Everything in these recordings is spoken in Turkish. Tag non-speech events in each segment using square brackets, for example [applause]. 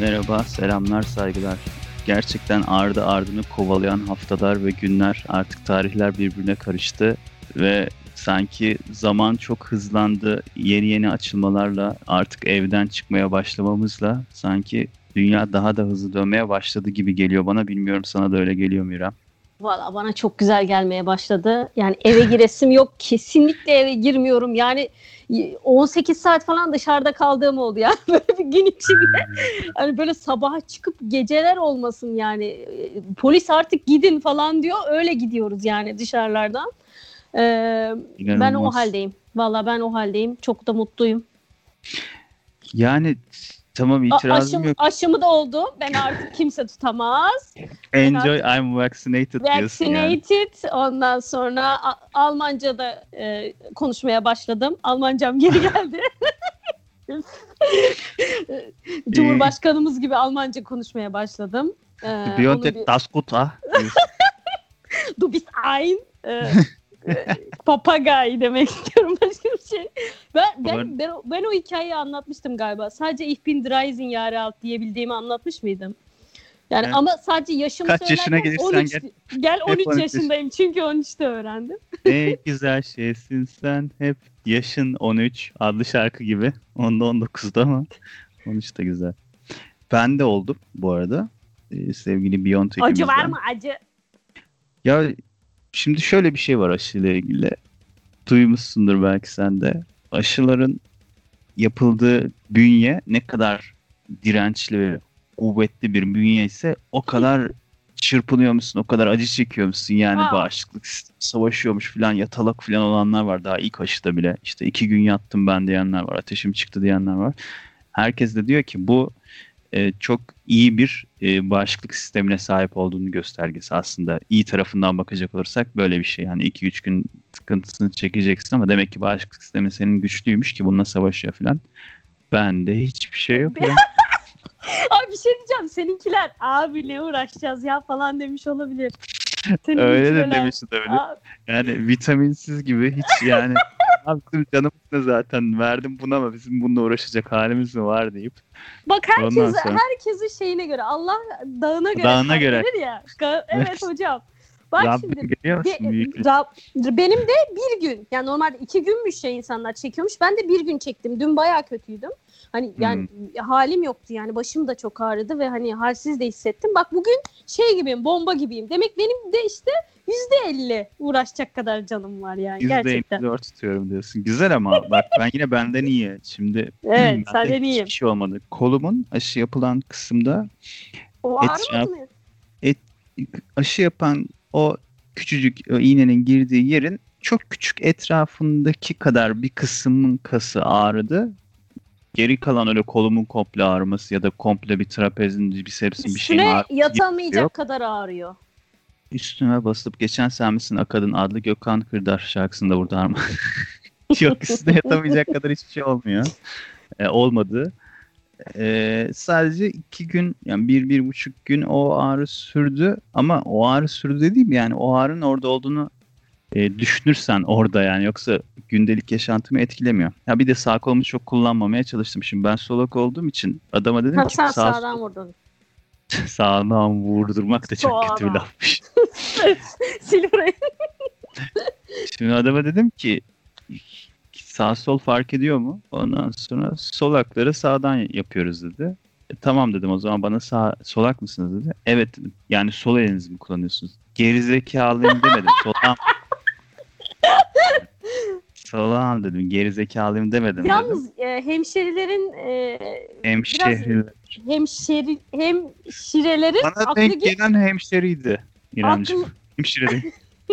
Merhaba, selamlar, saygılar. Gerçekten ardı ardını kovalayan haftalar ve günler artık tarihler birbirine karıştı ve sanki zaman çok hızlandı. Yeni yeni açılmalarla artık evden çıkmaya başlamamızla sanki dünya daha da hızlı dönmeye başladı gibi geliyor bana. Bilmiyorum sana da öyle geliyor mu İrem? Valla bana çok güzel gelmeye başladı. Yani eve giresim yok. Kesinlikle eve girmiyorum. Yani 18 saat falan dışarıda kaldığım oldu ya. [laughs] Böyle bir gün içinde. Hani böyle sabaha çıkıp geceler olmasın yani. Polis artık gidin falan diyor. Öyle gidiyoruz yani dışarılardan. Ee, ben o haldeyim. Valla ben o haldeyim. Çok da mutluyum. Yani Tamam itirazım aşım, yok. Aşımı da oldu. Ben artık kimse tutamaz. Enjoy artık, I'm vaccinated Vaccinated. Yani. Ondan sonra Almanca'da e, konuşmaya başladım. Almancam geri [laughs] geldi. Cumhurbaşkanımız gibi Almanca konuşmaya başladım. Ee, Beyond das Gute. [laughs] Du bist ein. Ee, [laughs] [laughs] papagay demek istiyorum başka bir şey. Ben, ben, ben, ben o hikayeyi anlatmıştım galiba. Sadece Ich bin Dreisen Jahre alt diyebildiğimi anlatmış mıydım? Yani evet. ama sadece yaşımı Kaç yaşına gelirsen 13, gel. Gel 13 yaşındayım çünkü 13'te öğrendim. [laughs] Ne güzel şeysin sen hep yaşın 13 adlı şarkı gibi. Onda 19'da ama 13 de güzel. Ben de oldum bu arada. Ee, sevgili Biontech'imizden. Acı var mı acı? Ya Şimdi şöyle bir şey var aşıyla ilgili. Duymuşsundur belki sen de. Aşıların yapıldığı bünye ne kadar dirençli ve kuvvetli bir bünye ise o kadar çırpınıyor musun, o kadar acı çekiyor musun yani Aa. bağışıklık savaşıyormuş falan yatalak falan olanlar var daha ilk aşıda bile. İşte iki gün yattım ben diyenler var, ateşim çıktı diyenler var. Herkes de diyor ki bu e, çok iyi bir e, bağışıklık sistemine sahip olduğunu göstergesi aslında. İyi tarafından bakacak olursak böyle bir şey. Yani 2-3 gün sıkıntısını çekeceksin ama demek ki bağışıklık sistemi senin güçlüymüş ki bununla savaşıyor falan. Bende hiçbir şey yok ya. [laughs] abi bir şey diyeceğim. Seninkiler abi ne uğraşacağız ya falan demiş olabilir. Senin Öyle de demiş olabilir. Yani vitaminsiz gibi hiç yani [laughs] Abi bizim canımız ne zaten verdim buna ama bizim bununla uğraşacak halimiz mi var deyip. Bak herkes, sonra... herkesin şeyine göre Allah dağına göre dağına göre. ya. Evet hocam. Bak Rabbim şimdi Rab, benim de bir gün yani normalde iki günmüş şey insanlar çekiyormuş. Ben de bir gün çektim. Dün bayağı kötüydüm. Hani yani hmm. halim yoktu yani başım da çok ağrıdı ve hani halsiz de hissettim. Bak bugün şey gibiyim bomba gibiyim. Demek benim de işte yüzde elli uğraşacak kadar canım var yani %54 gerçekten. %54 tutuyorum diyorsun. Güzel ama [laughs] bak ben yine benden iyi. Şimdi [clears throat] evet senden iyiyim. Hiçbir şey olmadı. Kolumun aşı yapılan kısımda o ağrımadı mı? Et, aşı yapan o küçücük o iğnenin girdiği yerin çok küçük etrafındaki kadar bir kısmın kası ağrıdı. Geri kalan öyle kolumun komple ağrıması ya da komple bir trapezin bir sepsin bir şeyin ağrısı. yatamayacak kadar ağrıyor. Üstüme basıp geçen sen misin Akad'ın adlı Gökhan Kırdar şarkısında burada arma. [laughs] Yok üstüne yatamayacak kadar hiçbir şey olmuyor. Ee, olmadı. Ee, sadece iki gün yani bir bir buçuk gün o ağrı sürdü ama o ağrı sürdü dediğim yani o ağrının orada olduğunu e, düşünürsen orada yani yoksa gündelik yaşantımı etkilemiyor. Ya bir de sağ kolumu çok kullanmamaya çalıştım. Şimdi ben solak olduğum için adama dedim ha, ki sen sağ sağdan vurdun. [laughs] sağdan vurdurmak da çok kötü bir lafmış. [laughs] Sil orayı. Şimdi adama dedim ki sağ sol fark ediyor mu? Ondan sonra solakları sağdan yapıyoruz dedi. E, tamam dedim o zaman bana sağ solak mısınız dedi. Evet dedim. Yani sol elinizi mi kullanıyorsunuz? Gerizekalıyım demedim. Soldan Solağım dedim. Geri zekalıyım demedim. Yalnız dedim. E, hemşerilerin e, hemşehriler. Hemşeri, hemşirelerin Bana denk gelen hemşeriydi İremciğim. Aklı... Hemşire.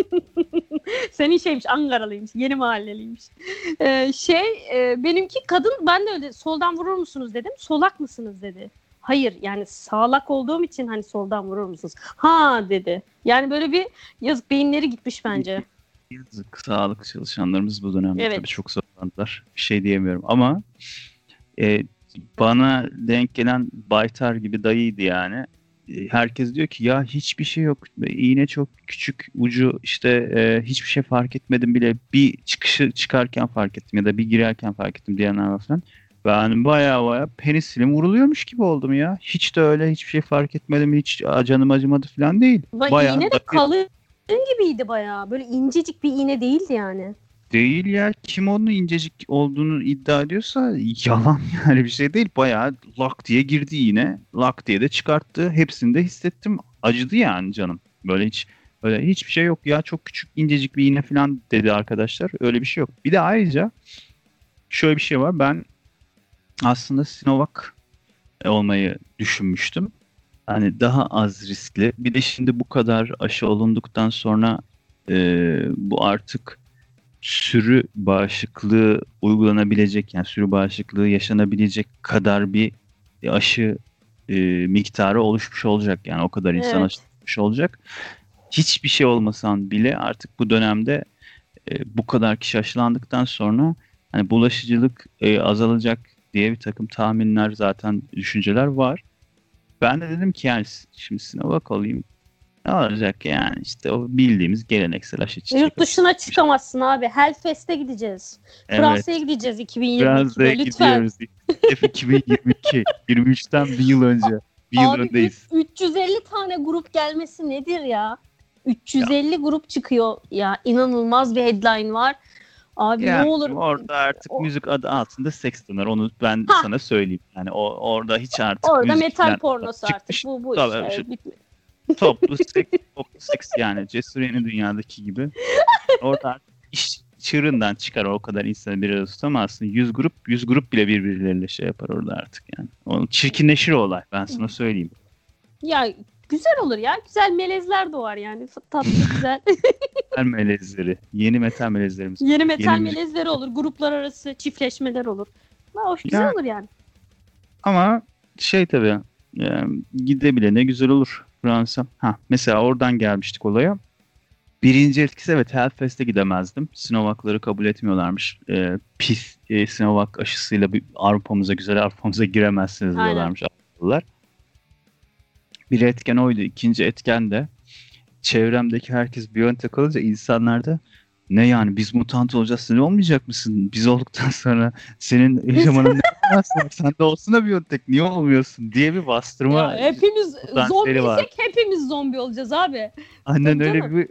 [laughs] Senin şeymiş Ankaralıymış. Yeni mahalleliymiş. Ee, şey e, benimki kadın ben de öyle soldan vurur musunuz dedim. Solak mısınız dedi. Hayır yani sağlak olduğum için hani soldan vurur musunuz? Ha dedi. Yani böyle bir yazık beyinleri gitmiş bence. Yazık sağlık çalışanlarımız bu dönemde evet. tabii çok zorlandılar. Bir şey diyemiyorum ama e, bana denk gelen Baytar gibi dayıydı yani. Herkes diyor ki ya hiçbir şey yok. İğne çok küçük ucu işte e, hiçbir şey fark etmedim bile. Bir çıkışı çıkarken fark ettim ya da bir girerken fark ettim diyenler var falan. Ben baya baya penisilin vuruluyormuş gibi oldum ya. Hiç de öyle hiçbir şey fark etmedim. Hiç canım acımadı falan değil. Ba- Bayağı iğne de kalın gibiydi bayağı. Böyle incecik bir iğne değildi yani. Değil ya. Kim onun incecik olduğunu iddia ediyorsa yalan [laughs] yani bir şey değil. Bayağı lak diye girdi yine. Lak diye de çıkarttı. Hepsini de hissettim. Acıdı yani canım. Böyle hiç öyle hiçbir şey yok ya. Çok küçük incecik bir iğne falan dedi arkadaşlar. Öyle bir şey yok. Bir de ayrıca şöyle bir şey var. Ben aslında Sinovac olmayı düşünmüştüm. Hani daha az riskli. Bir de şimdi bu kadar aşı olunduktan sonra e, bu artık sürü bağışıklığı uygulanabilecek yani sürü bağışıklığı yaşanabilecek kadar bir aşı e, miktarı oluşmuş olacak. Yani o kadar insan Evet. aşılanmış olacak. Hiçbir şey olmasan bile artık bu dönemde e, bu kadar kişi aşılandıktan sonra hani bulaşıcılık e, azalacak diye bir takım tahminler zaten düşünceler var. Ben de dedim ki yani şimdi Sinovac olayım. Ne olacak yani işte o bildiğimiz geleneksel aşı çiçek. Yurt dışına çıkamazsın abi. Hellfest'e gideceğiz. Evet. Fransa'ya gideceğiz 2022'de. Fransa'ya Lütfen. gidiyoruz. Hedef 2022. 23'ten bir yıl önce. Bir yıl Abi öndeyiz. üç- 350 tane grup gelmesi nedir ya? 350 grup çıkıyor ya. inanılmaz bir headline var. Abi Yani ne olur orada artık O- müzik adı altında seks döner. Onu ben Ha. sana söyleyeyim. Yani o orada hiç artık orada metal pornosu artık. çıkmış. Bu bu Tabii, işte. işte. Evet, bitmiyor. Toplu seks, toplu seks yani. Cesur yeni dünyadaki gibi. Orada iş çığırından çıkar o kadar insanı bir arada tutamazsın. 100 grup 100 grup bile birbirleriyle şey yapar orada artık yani. O çirkinleşir o olay ben sana söyleyeyim. Ya güzel olur ya. Güzel melezler doğar yani. Tatlı güzel. [laughs] Metal melezleri. Yeni metal melezlerimiz. Yeni metal Yeni melezleri olur. Gruplar arası çiftleşmeler olur. Ha, hoş güzel Ya- olur yani. Ama şey tabii e, gidebilene güzel olur Fransa. Ha, mesela oradan gelmiştik olaya. Birinci etkisi evet Hellfest'e gidemezdim. Sinovac'ları kabul etmiyorlarmış. E, pis e, Sinovac aşısıyla bir Avrupa'mıza güzel Avrupa'mıza giremezsiniz Aynen. diyorlarmış Avrupalılar. Bir etken oydu. İkinci etken de çevremdeki herkes Biontech alınca insanlarda ne yani biz mutant olacağız sen olmayacak mısın? Biz olduktan sonra senin yaşamanın ne anlamı var? Sen de olsuna Biontech niye olmuyorsun diye bir bastırma. Ya, hepimiz zombiysek hepimiz zombi olacağız abi. Annen öyle bir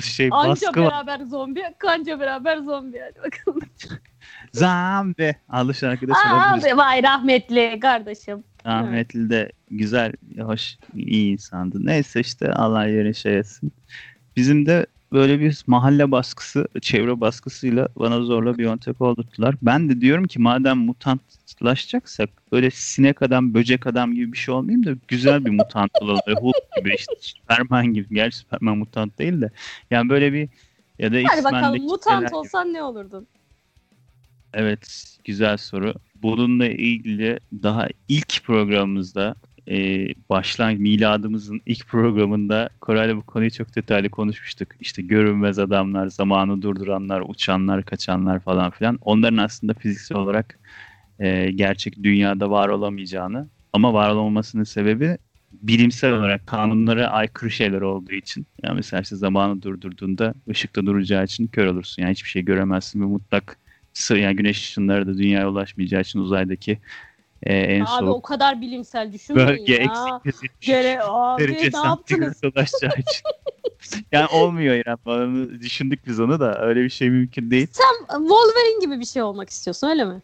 şey Anca baskı var. beraber zombi, kanca beraber zombi. Hadi bakalım. [laughs] Zambi. Aa, söyleyebiliriz. abi vay rahmetli kardeşim. Rahmetli de güzel, hoş, iyi insandı. Neyse işte Allah yeri şey etsin. Bizim de böyle bir mahalle baskısı, çevre baskısıyla bana zorla Biontech oldurttular. Ben de diyorum ki madem mutantlaşacaksak böyle sinek adam, böcek adam gibi bir şey olmayayım da güzel bir mutant olalım. Hulk gibi işte Superman gibi. Gerçi Superman mutant değil de. Yani böyle bir ya da Hadi bakalım mutant şeyler gibi. olsan ne olurdun? Evet, güzel soru. Bununla ilgili daha ilk programımızda e, başlangıç miladımızın ilk programında Koray'la bu konuyu çok detaylı konuşmuştuk. İşte görünmez adamlar, zamanı durduranlar, uçanlar, kaçanlar falan filan. Onların aslında fiziksel olarak e, gerçek dünyada var olamayacağını ama var olmamasının sebebi bilimsel olarak kanunlara aykırı şeyler olduğu için. Yani mesela işte zamanı durdurduğunda ışıkta duracağı için kör olursun. Yani hiçbir şey göremezsin ve mutlak yani güneş ışınları da dünyaya ulaşmayacağı için uzaydaki e, en Abi soğuk o kadar bilimsel düşünmeyin bölge ya. 172 Gere abi derece ne yaptınız? için. yani olmuyor İrem. Onu düşündük biz onu da. Öyle bir şey mümkün değil. Sen Wolverine gibi bir şey olmak istiyorsun öyle mi?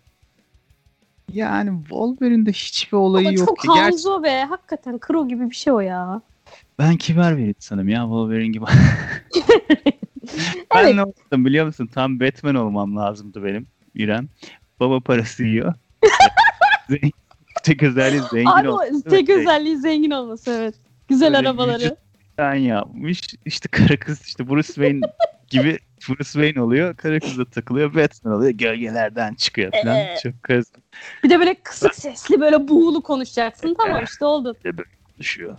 Yani Wolverine'de hiçbir olayı Ama yok. çok ki. Gerçi Hanzo be. Hakikaten Kro gibi bir şey o ya. ben kibar bir insanım ya Wolverine gibi. [laughs] ben Evet. ne oldum biliyor musun? Tam Batman olmam lazımdı benim İrem. Baba parası yiyor. [laughs] Zengin- [laughs] Tek özelliği zengin Abi olması. tek ve özelliği zengin olması evet. Güzel Böyle arabaları. sen yapmış. İşte kara kız işte Bruce Wayne gibi [laughs] Bruce Wayne oluyor. Kara kız da takılıyor. Batman oluyor. Gölgelerden çıkıyor falan. Ee. Çok kız Bir de böyle kısık sesli böyle buğulu konuşacaksın. Tamam işte oldu. düşüyor.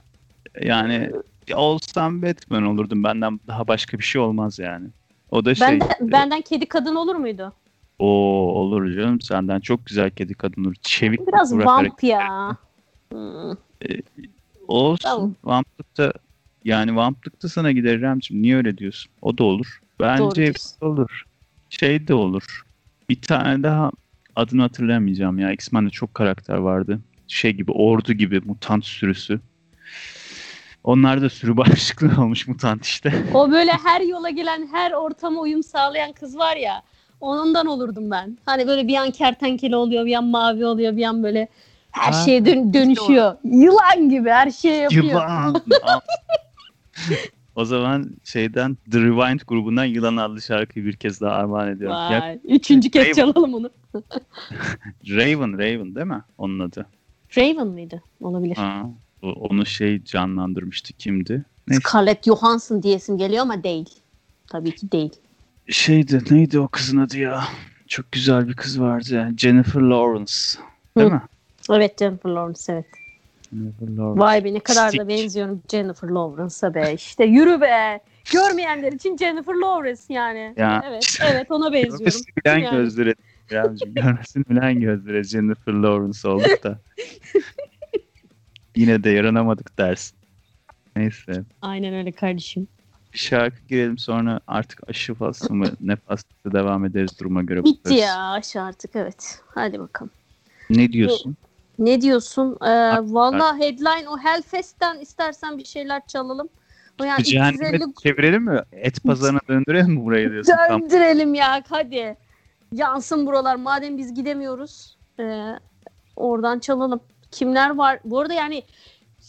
Yani ya olsam Batman olurdum. Benden daha başka bir şey olmaz yani. O da şey. Benden, benden kedi kadın olur muydu? O olur canım. Senden çok güzel kedi kadın olur. Çevik Biraz vamp ya. Hmm. Olsun. Tamam. Vamplıkta yani vamplıkta sana gider İremciğim. Niye öyle diyorsun? O da olur. Bence hepsi olur. Şey de olur. Bir tane daha adını hatırlayamayacağım ya. X-Men'de çok karakter vardı. Şey gibi ordu gibi mutant sürüsü. Onlar da sürü [laughs] başlıklı olmuş mutant işte. O böyle her yola gelen, her ortama uyum sağlayan kız var ya. Ondan olurdum ben. Hani böyle bir an kertenkele oluyor, bir an mavi oluyor, bir an böyle her Ha, şeye dön- dönüşüyor. Yılan gibi her şeyi yapıyor. Yılan. [laughs] o zaman şeyden The Rewind grubundan Yılan adlı şarkıyı bir kez daha armağan ediyorum. Ya, Vay. Üçüncü kez Raven. çalalım onu. [laughs] Raven, Raven değil mi onun adı? Raven mıydı? Olabilir. Ha, onu şey canlandırmıştı kimdi? Neyse. Scarlett Johansson diyesim geliyor ama değil. Tabii ki değil. Şeydi neydi o kızın adı ya? Çok güzel bir kız vardı. Jennifer Lawrence. Değil Hı. mi? Evet Jennifer Lawrence evet. Jennifer Lawrence. Vay be ne kadar Stick. da benziyorum Jennifer Lawrence'a be. İşte yürü be. Görmeyenler için Jennifer Lawrence yani. Ya. Evet, evet ona benziyorum. Bilen Yani. gözlere. Birazcık görmesini bilen gözlere Jennifer Lawrence olduk da. [laughs] Yine de yaranamadık dersin. Neyse. Aynen öyle kardeşim. Bir şarkı girelim sonra artık aşı faslı mı ne faslı devam ederiz duruma göre. Bitti bakarız. ya aşağı artık evet. Hadi bakalım. Ne diyorsun? Ne diyorsun? Ee, Valla headline o Hellfest'ten istersen bir şeyler çalalım. O yani cehenneme 350 çevirelim mi? Et pazarına döndürelim mi burayı diyorsun? Tam döndürelim ya hadi. Yansın buralar. Madem biz gidemiyoruz. ee, oradan çalalım. Kimler var? Bu arada yani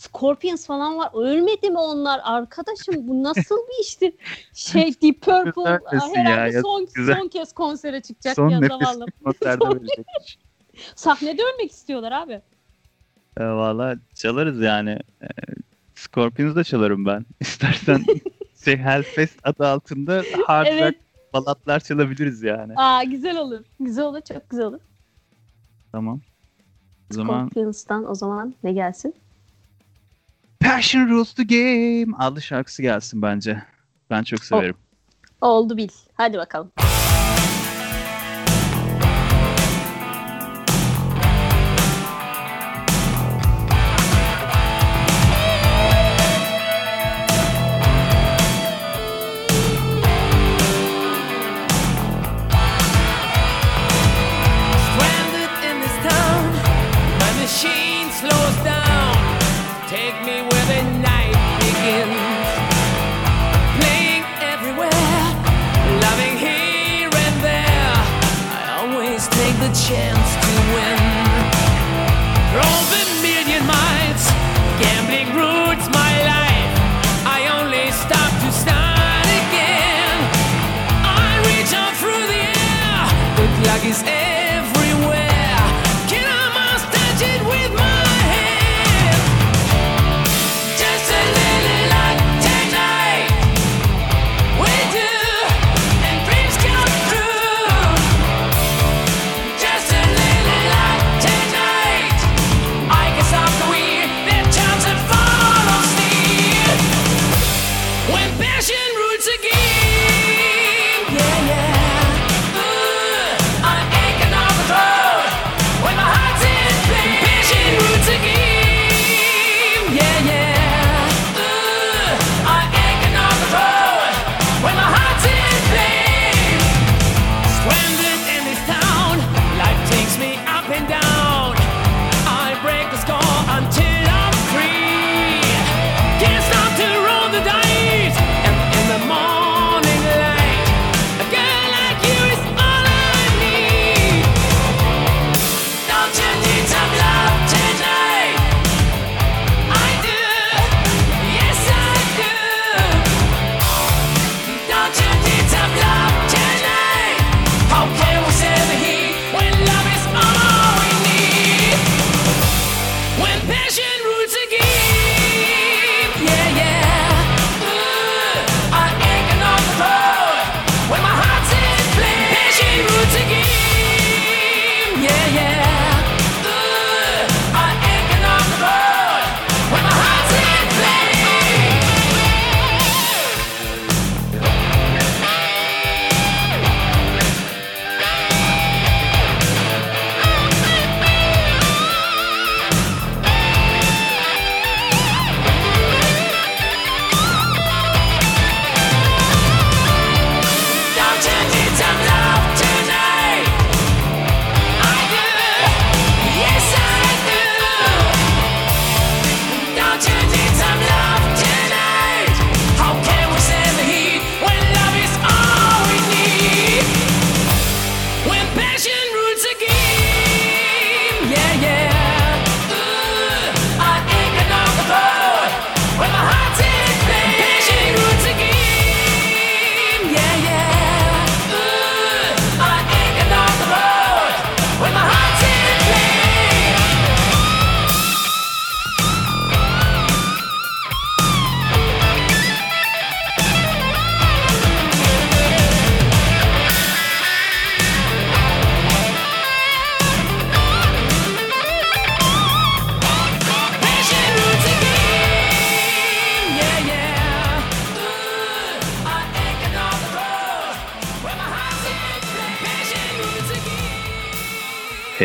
Scorpions falan var. Ölmedi mi onlar? Arkadaşım bu nasıl bir işti? Şey Deep Purple herhalde ya? Son, güzel. son kez konsere çıkacak son ya zavallı. [laughs] konserde verecekmiş. Sahnede ölmek istiyorlar abi. E, Valla çalarız yani. E, Scorpions da çalarım ben. [laughs] İstersen şey Hellfest adı altında hard Evet. rock balatlar çalabiliriz yani. Aa güzel olur. Güzel olur. Çok güzel olur. Tamam. O zaman Scorpions'tan o zaman ne gelsin? Passion Rules the Game adlı şarkısı gelsin bence. Ben çok severim. Oldu bil. Hadi bakalım.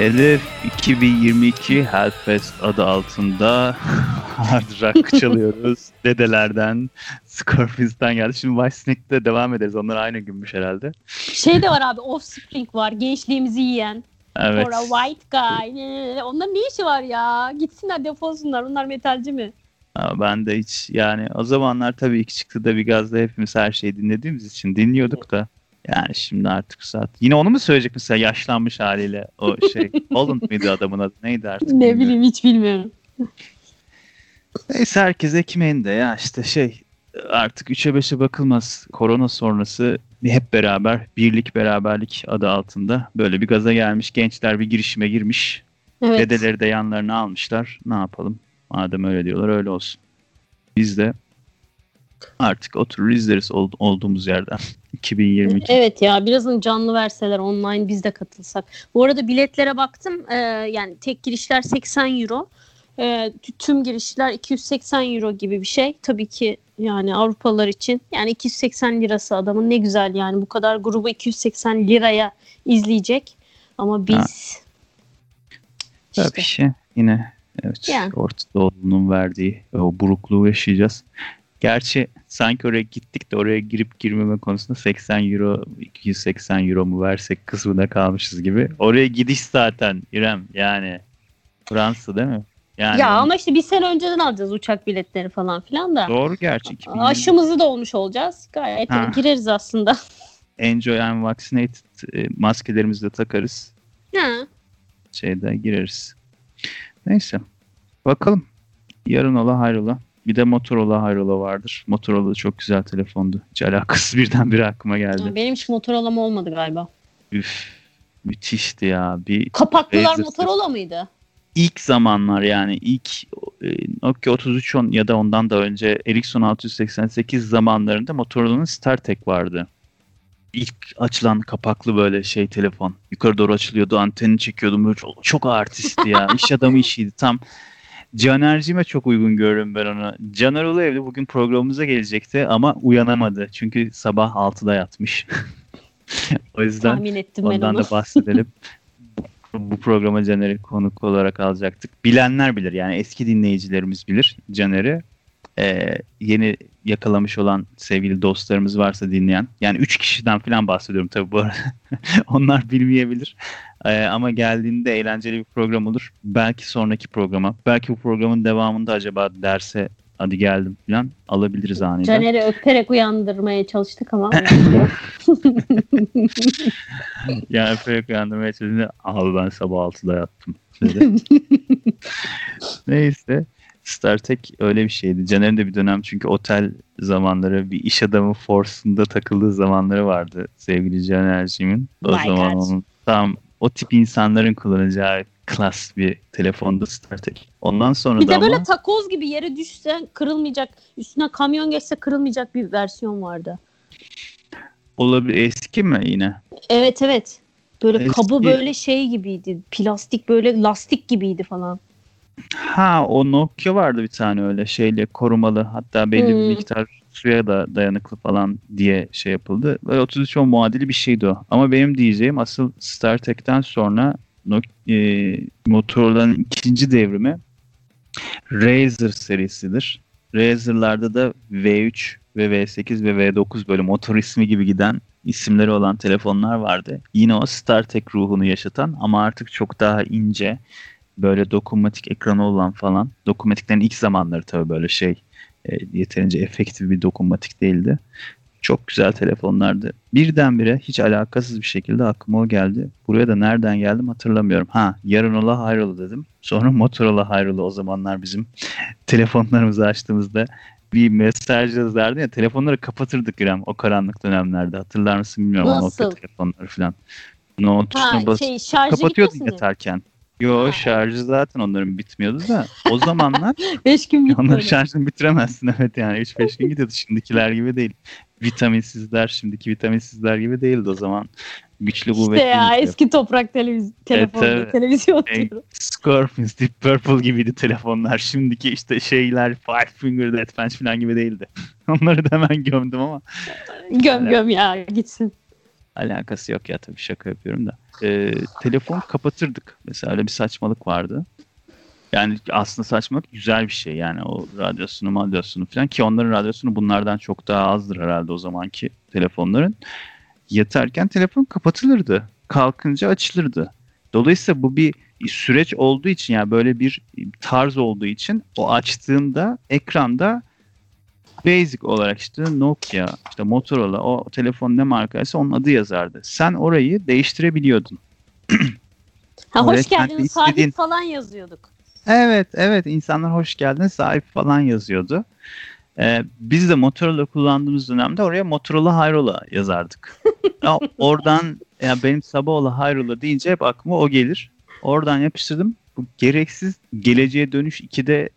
Hedef 2022 Hellfest adı altında [laughs] hard rock çalıyoruz. [laughs] Dedelerden, Scorpions'tan geldi. Şimdi Whitesnake'de devam ederiz. Onlar aynı günmüş herhalde. Şey de var abi Offspring var. Gençliğimizi yiyen. Evet. For a white guy. Onların ne işi var ya? Gitsinler defolsunlar. Onlar metalci mi? Ben de hiç yani o zamanlar tabii ilk çıktı da bir gazda hepimiz her şeyi dinlediğimiz için dinliyorduk da. Yani şimdi artık saat. Yine onu mu söyleyecek mesela yaşlanmış haliyle o şey. [laughs] Holland mıydı adamın adı? Neydi artık? Ne bilmiyorum. bileyim hiç bilmiyorum. Neyse herkes ekmeğinde ya işte şey artık 3'e 5'e bakılmaz. Korona sonrası hep beraber birlik beraberlik adı altında böyle bir gaza gelmiş gençler bir girişime girmiş. Evet. Dedeleri de yanlarına almışlar. Ne yapalım? Madem öyle diyorlar öyle olsun. Biz de artık oturur izleriz ol- olduğumuz yerden. 2022. Evet ya birazını canlı verseler online biz de katılsak. Bu arada biletlere baktım. Ee, yani tek girişler 80 euro. T- tüm girişler 280 euro gibi bir şey. Tabii ki yani Avrupalılar için yani 280 lirası adamın ne güzel yani bu kadar grubu 280 liraya izleyecek. Ama biz Tabii işte ki yine evet Yani. Orta Doğu'nun verdiği o burukluğu yaşayacağız. Gerçi sanki oraya gittik de oraya girip girmeme konusunda 80 euro 280 euro mu versek kısmında kalmışız gibi. Oraya gidiş zaten İrem yani Fransa değil mi? Yani ya ama işte bir sene önceden alacağız uçak biletleri falan filan da. doğru gerçi 2020 Aşımızı da olmuş olacağız. Gayet Ha. gireriz aslında. [laughs] Enjoy and Vaccinated e, maskelerimizi de takarız. Ha. Şeyde gireriz. Neyse. Bakalım. Yarın ola hayrola. Bir de Motorola hayrola vardır. Motorola çok güzel telefondu. Hiç alakasız [laughs] birdenbire aklıma geldi. Benim hiç Motorola'm olmadı galiba. Üf. Müthişti ya. Bir Kapaklılar. Motorola mıydı? ilk zamanlar yani ilk e, Nokia 3310 ya da ondan da önce Ericsson 688 zamanlarında Motorola'nın StarTech vardı. İlk açılan kapaklı böyle şey telefon. Yukarı doğru açılıyordu, antenini çekiyordum. Böyle çok, çok artistti ya. İş adamı işiydi. Tam Caner'cime çok uygun görüyorum ben onu. Caner Uluevli bugün programımıza gelecekti ama uyanamadı. Çünkü sabah 6'da yatmış. [laughs] o yüzden Tahmin ettim ben Ondan onu. da bahsedelim. Bu programa Caner'i konuk olarak alacaktık. Bilenler bilir yani eski dinleyicilerimiz bilir Caner'i. Ee, yeni yakalamış olan sevgili dostlarımız varsa dinleyen. Yani 3 kişiden falan bahsediyorum tabii bu arada. [laughs] Onlar bilmeyebilir. Ee, ama geldiğinde eğlenceli bir program olur. Belki sonraki programa. Belki bu programın devamında acaba derse hadi geldim falan alabiliriz aniden. Caner'i öperek uyandırmaya çalıştık ama [laughs] Yani öperek uyandırmaya çalışınca abi ben sabah 6'da yattım. [laughs] Neyse. StarTech öyle bir şeydi. Caner'in de bir dönem çünkü otel zamanları bir iş adamı force'unda takıldığı zamanları vardı sevgili Caner'cimin. O My zaman God. onun tam o tip insanların kullanacağı klas bir telefondu StarTech. Ondan sonra bir da de böyle ama takoz gibi yere düşse kırılmayacak, üstüne kamyon geçse kırılmayacak bir versiyon vardı. olabilir eski mi yine? Evet evet. Böyle Eski- kabı böyle şey gibiydi. Plastik böyle lastik gibiydi falan. Ha o Nokia vardı bir tane öyle şeyle korumalı hatta belli Hmm. bir miktar suya da dayanıklı falan diye şey yapıldı. Böyle 3310 muadili bir şeydi o. Ama benim diyeceğim asıl StarTech'ten sonra e, Motorola'nın ikinci devrimi Razer serisidir. Razer'larda da V3 ve V8 ve V9 böyle motor ismi gibi giden isimleri olan telefonlar vardı. Yine o StarTech ruhunu yaşatan ama artık çok daha ince böyle dokunmatik ekranı olan falan. Dokunmatiklerin ilk zamanları tabii böyle şey yeterince efektif bir dokunmatik değildi. Çok güzel telefonlardı. Birdenbire hiç alakasız bir şekilde aklıma o geldi. Buraya da nereden geldim hatırlamıyorum. Ha yarın ola hayrola dedim. Sonra Motorola hayrola o zamanlar bizim [laughs] telefonlarımızı açtığımızda bir mesaj yazardı ya telefonları kapatırdık İrem o karanlık dönemlerde. Hatırlar mısın bilmiyorum Nasıl? Nokia telefonları falan. No tuşuna Ha bas şey kapatıyordun gitmesin diye. Yo şarjı zaten onların bitmiyordu da o zamanlar [laughs] 5 gün onların bitmedi. şarjını bitiremezsin evet yani 3-5 gün gidiyordu şimdikiler gibi değil. Vitaminsizler şimdiki vitaminsizler gibi değildi o zaman. Güçlü İşte kuvvetli. ya bir eski toprak televiz telefon, evet. televizyon diyorum. Scorpions, Deep Purple gibiydi telefonlar. Şimdiki işte şeyler Five Finger Death Punch falan gibi değildi. [laughs] Onları da hemen gömdüm ama Göm göm ya gitsin. Alakası yok ya tabii şaka yapıyorum da. Ee, telefon kapatırdık. Mesela öyle bir saçmalık vardı. Yani aslında saçmalık güzel bir şey yani o radyosunu madyosunu falan ki onların radyosunu bunlardan çok daha azdır herhalde o zamanki telefonların. Yatarken telefon kapatılırdı. Kalkınca açılırdı. Dolayısıyla bu bir süreç olduğu için yani böyle bir tarz olduğu için o açtığında ekranda basic olarak işte Nokia, işte Motorola o telefon ne markaysa onun adı yazardı. Sen orayı değiştirebiliyordun. [clears throat] Ha, hoş geldiniz sahip istediğin- falan yazıyorduk. Evet, evet. insanlar hoş geldin sahip falan yazıyordu. Ee, biz de Motorola kullandığımız dönemde oraya Motorola Hayrola yazardık. [laughs] ya oradan ya benim Sabahoğlu Hayrola deyince hep aklıma o gelir. Oradan yapıştırdım. Bu gereksiz geleceğe dönüş 2'de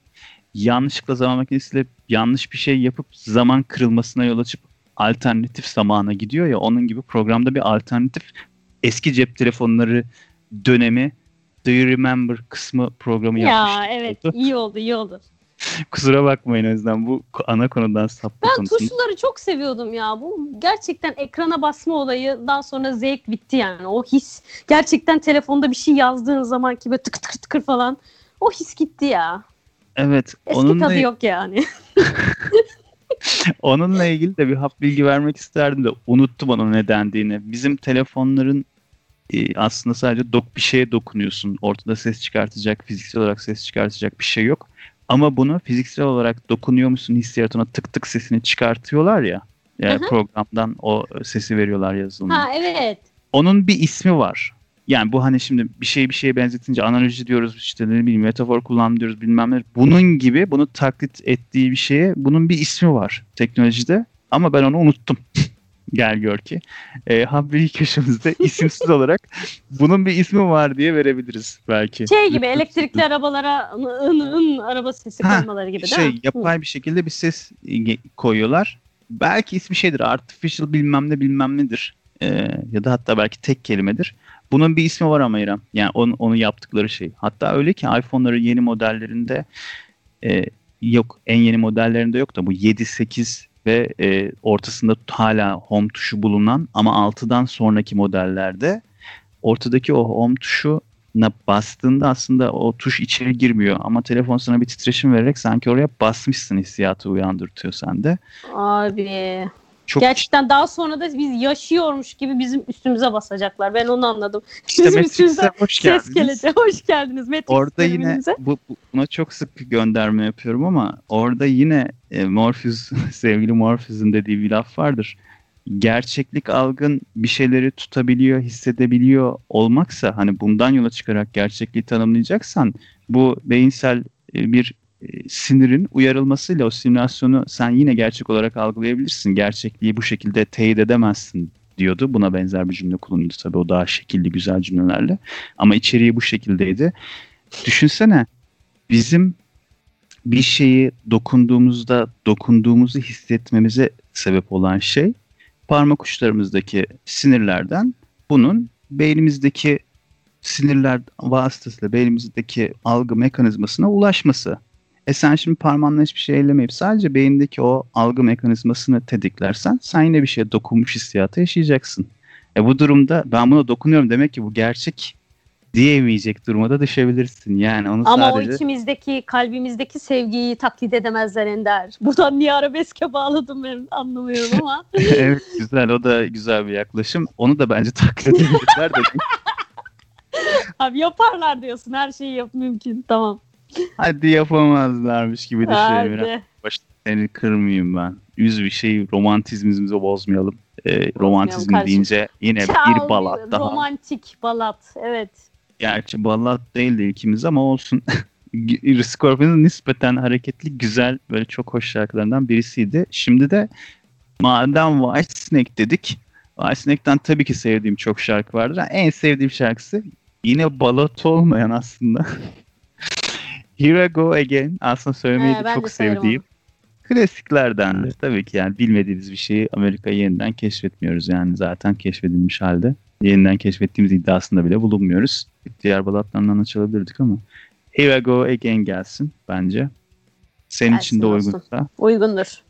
yanlışlıkla zaman makinesiyle yanlış bir şey yapıp zaman kırılmasına yol açıp alternatif zamana gidiyor ya onun gibi programda bir alternatif eski cep telefonları dönemi Do You Remember kısmı programı yapmıştık. Ya evet oldu. iyi oldu iyi oldu. [laughs] Kusura bakmayın o yüzden bu ana konudan sapma Ben konusunda. tuşları çok seviyordum ya. Bu gerçekten ekrana basma olayından sonra zevk bitti yani. O his gerçekten telefonda bir şey yazdığın zaman ki böyle tık tık tıkır falan o his gitti ya. Evet Eski onunla, tadı yok yani. [laughs] onunla ilgili de bir hap bilgi vermek isterdim de unuttum onun ne dendiğini. Bizim telefonların e, aslında sadece dok bir şeye dokunuyorsun. Ortada ses çıkartacak, fiziksel olarak ses çıkartacak bir şey yok. Ama bunu fiziksel olarak dokunuyor musun hissiyatına tık tık sesini çıkartıyorlar ya. Yani programdan o sesi veriyorlar yazılımda. ha evet. onun bir ismi var. Yani bu hani şimdi bir şey bir şeye benzetince analoji diyoruz işte ne bileyim metafor kullan diyoruz bilmem ne. Bunun gibi bunu taklit ettiği bir şeye bunun bir ismi var teknolojide ama ben onu unuttum. [laughs] Gel gör ki. E, Haberi köşemizde [laughs] isimsiz olarak bunun bir ismi var diye verebiliriz belki. Şey gibi elektrikli arabalara ın ın, araba sesi Ha, koymaları gibi değil şey mi? yapay bir şekilde bir ses koyuyorlar. Belki ismi şeydir artificial bilmem ne bilmem nedir. Ee, ya da hatta belki tek kelimedir. Bunun bir ismi var ama İrem. Yani onu, onu yaptıkları şey. Hatta öyle ki iPhone'ların yeni modellerinde e, yok en yeni modellerinde yok da bu 7, 8 ve e, ortasında hala home tuşu bulunan ama 6'dan sonraki modellerde ortadaki o home tuşu bastığında aslında o tuş içeri girmiyor ama telefon sana bir titreşim vererek sanki oraya basmışsın hissiyatı uyandırtıyor sende. Abi. Çok Gerçekten daha sonra da biz yaşıyormuş gibi bizim üstümüze basacaklar. Ben onu anladım. işte bizim Matrix'e üstümüze hoş ses geldiniz. gelecek. Hoş geldiniz Matrix Orada yine bu, bu- buna çok sık gönderme yapıyorum ama orada yine e, Morpheus [laughs] sevgili Morpheus'un dediği bir laf vardır. Gerçeklik algın bir şeyleri tutabiliyor, hissedebiliyor olmaksa hani bundan yola çıkarak gerçekliği tanımlayacaksan bu beyinsel e, bir sinirin uyarılmasıyla o simülasyonu sen yine gerçek olarak algılayabilirsin. Gerçekliği bu şekilde teyit edemezsin diyordu. Buna benzer bir cümle kullanıyordu tabii o daha şekilli güzel cümlelerle. Ama içeriği bu şekildeydi. Düşünsene bizim bir şeyi dokunduğumuzda dokunduğumuzu hissetmemize sebep olan şey parmak uçlarımızdaki sinirlerden bunun beynimizdeki sinirler vasıtasıyla beynimizdeki algı mekanizmasına ulaşması. E sen şimdi parmağınla hiçbir şey ellemeyip sadece beyindeki o algı mekanizmasını tetiklersen sen yine bir şeye dokunmuş hissiyatı yaşayacaksın. E bu durumda ben buna dokunuyorum demek ki bu gerçek diyemeyecek duruma da düşebilirsin. Yani onu Ama sadece o içimizdeki, kalbimizdeki sevgiyi taklit edemezler Ender. Buradan niye arabeske bağladım ben anlamıyorum ama. [laughs] evet güzel o da güzel bir yaklaşım. Onu da bence taklit edebilirler de. [laughs] Abi yaparlar diyorsun. Her şeyi yap mümkün. Tamam. Hadi yapamazlarmış gibi düşünüyorum. Hadi. Seni kırmayayım ben. Yüz bir şey romantizmimizi bozmayalım. Ee, romantizm kardeşim. deyince yine Çal, bir balat daha. Romantik balat. Evet. Gerçi balat değildi ilkimiz ama olsun. [laughs] Scorpion'ın nispeten hareketli, güzel, böyle çok hoş şarkılarından birisiydi. Şimdi de madem White Snake dedik, White Snake'ten tabii ki sevdiğim çok şarkı vardır. En sevdiğim şarkısı yine balat olmayan aslında. [laughs] Here I Go Again. Aslında söylemeyi He, de çok de sevdiğim. Klasiklerden de tabii ki yani bilmediğimiz bir şeyi Amerika'yı yeniden keşfetmiyoruz yani zaten keşfedilmiş halde. Yeniden keşfettiğimiz iddiasında bile bulunmuyoruz. Diğer balatlarından açılabilirdik ama Here I Go Again gelsin bence. Senin Gelsin için de uygunsa. Uygundur.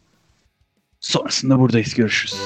Sonrasında buradayız. Görüşürüz.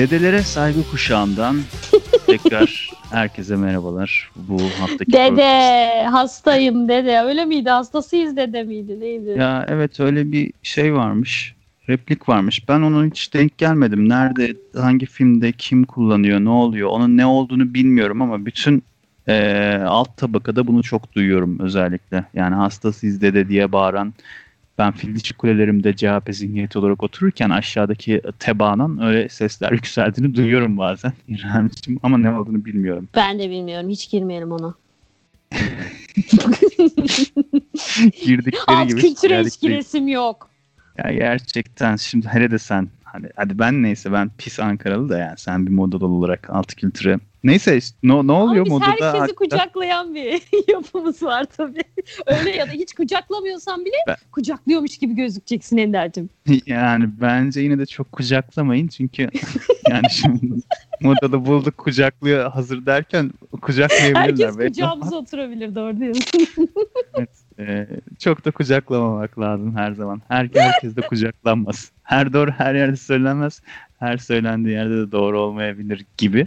Dedelere saygı kuşağından [laughs] tekrar herkese merhabalar. Bu haftaki Dede podcast... hastayım dede öyle miydi hastasıyız dede miydi neydi? Ya evet öyle bir şey varmış replik varmış. Ben onu hiç denk gelmedim. Nerede, hangi filmde, kim kullanıyor, ne oluyor? Onun ne olduğunu bilmiyorum ama bütün e, alt tabakada bunu çok duyuyorum özellikle. Yani hastasıyız dede diye bağıran ben Fildiç kulelerimde CHP zihniyeti olarak otururken aşağıdaki tebaanın öyle sesler [laughs] yükseldiğini duyuyorum bazen İremciğim ama ne olduğunu bilmiyorum. Ben de bilmiyorum hiç girmeyelim ona. [laughs] Girdikleri Alt gibi. Alt kültüre hiç giresim yok. Ya gerçekten şimdi hele de sen Hani hadi ben neyse ben pis Ankaralı da yani sen bir modalı olarak alt kültüre. Neyse işte, ne, ne oluyor Ama biz modada? herkesi hakikaten? kucaklayan bir [laughs] yapımız var tabii. Öyle ya da hiç kucaklamıyorsan bile Ben- kucaklıyormuş gibi gözükeceksin Ender'cim. [laughs] Yani bence yine de çok kucaklamayın çünkü [laughs] yani şimdi modada bulduk kucaklıyor hazır derken kucaklayabilirler. Herkes belki kucağımıza oturabilir doğru diyorsun. ama, e, çok da kucaklamamak lazım her zaman. Her, herkes de kucaklanmaz. Her doğru her yerde söylenmez. Her söylendiği yerde de doğru olmayabilir gibi.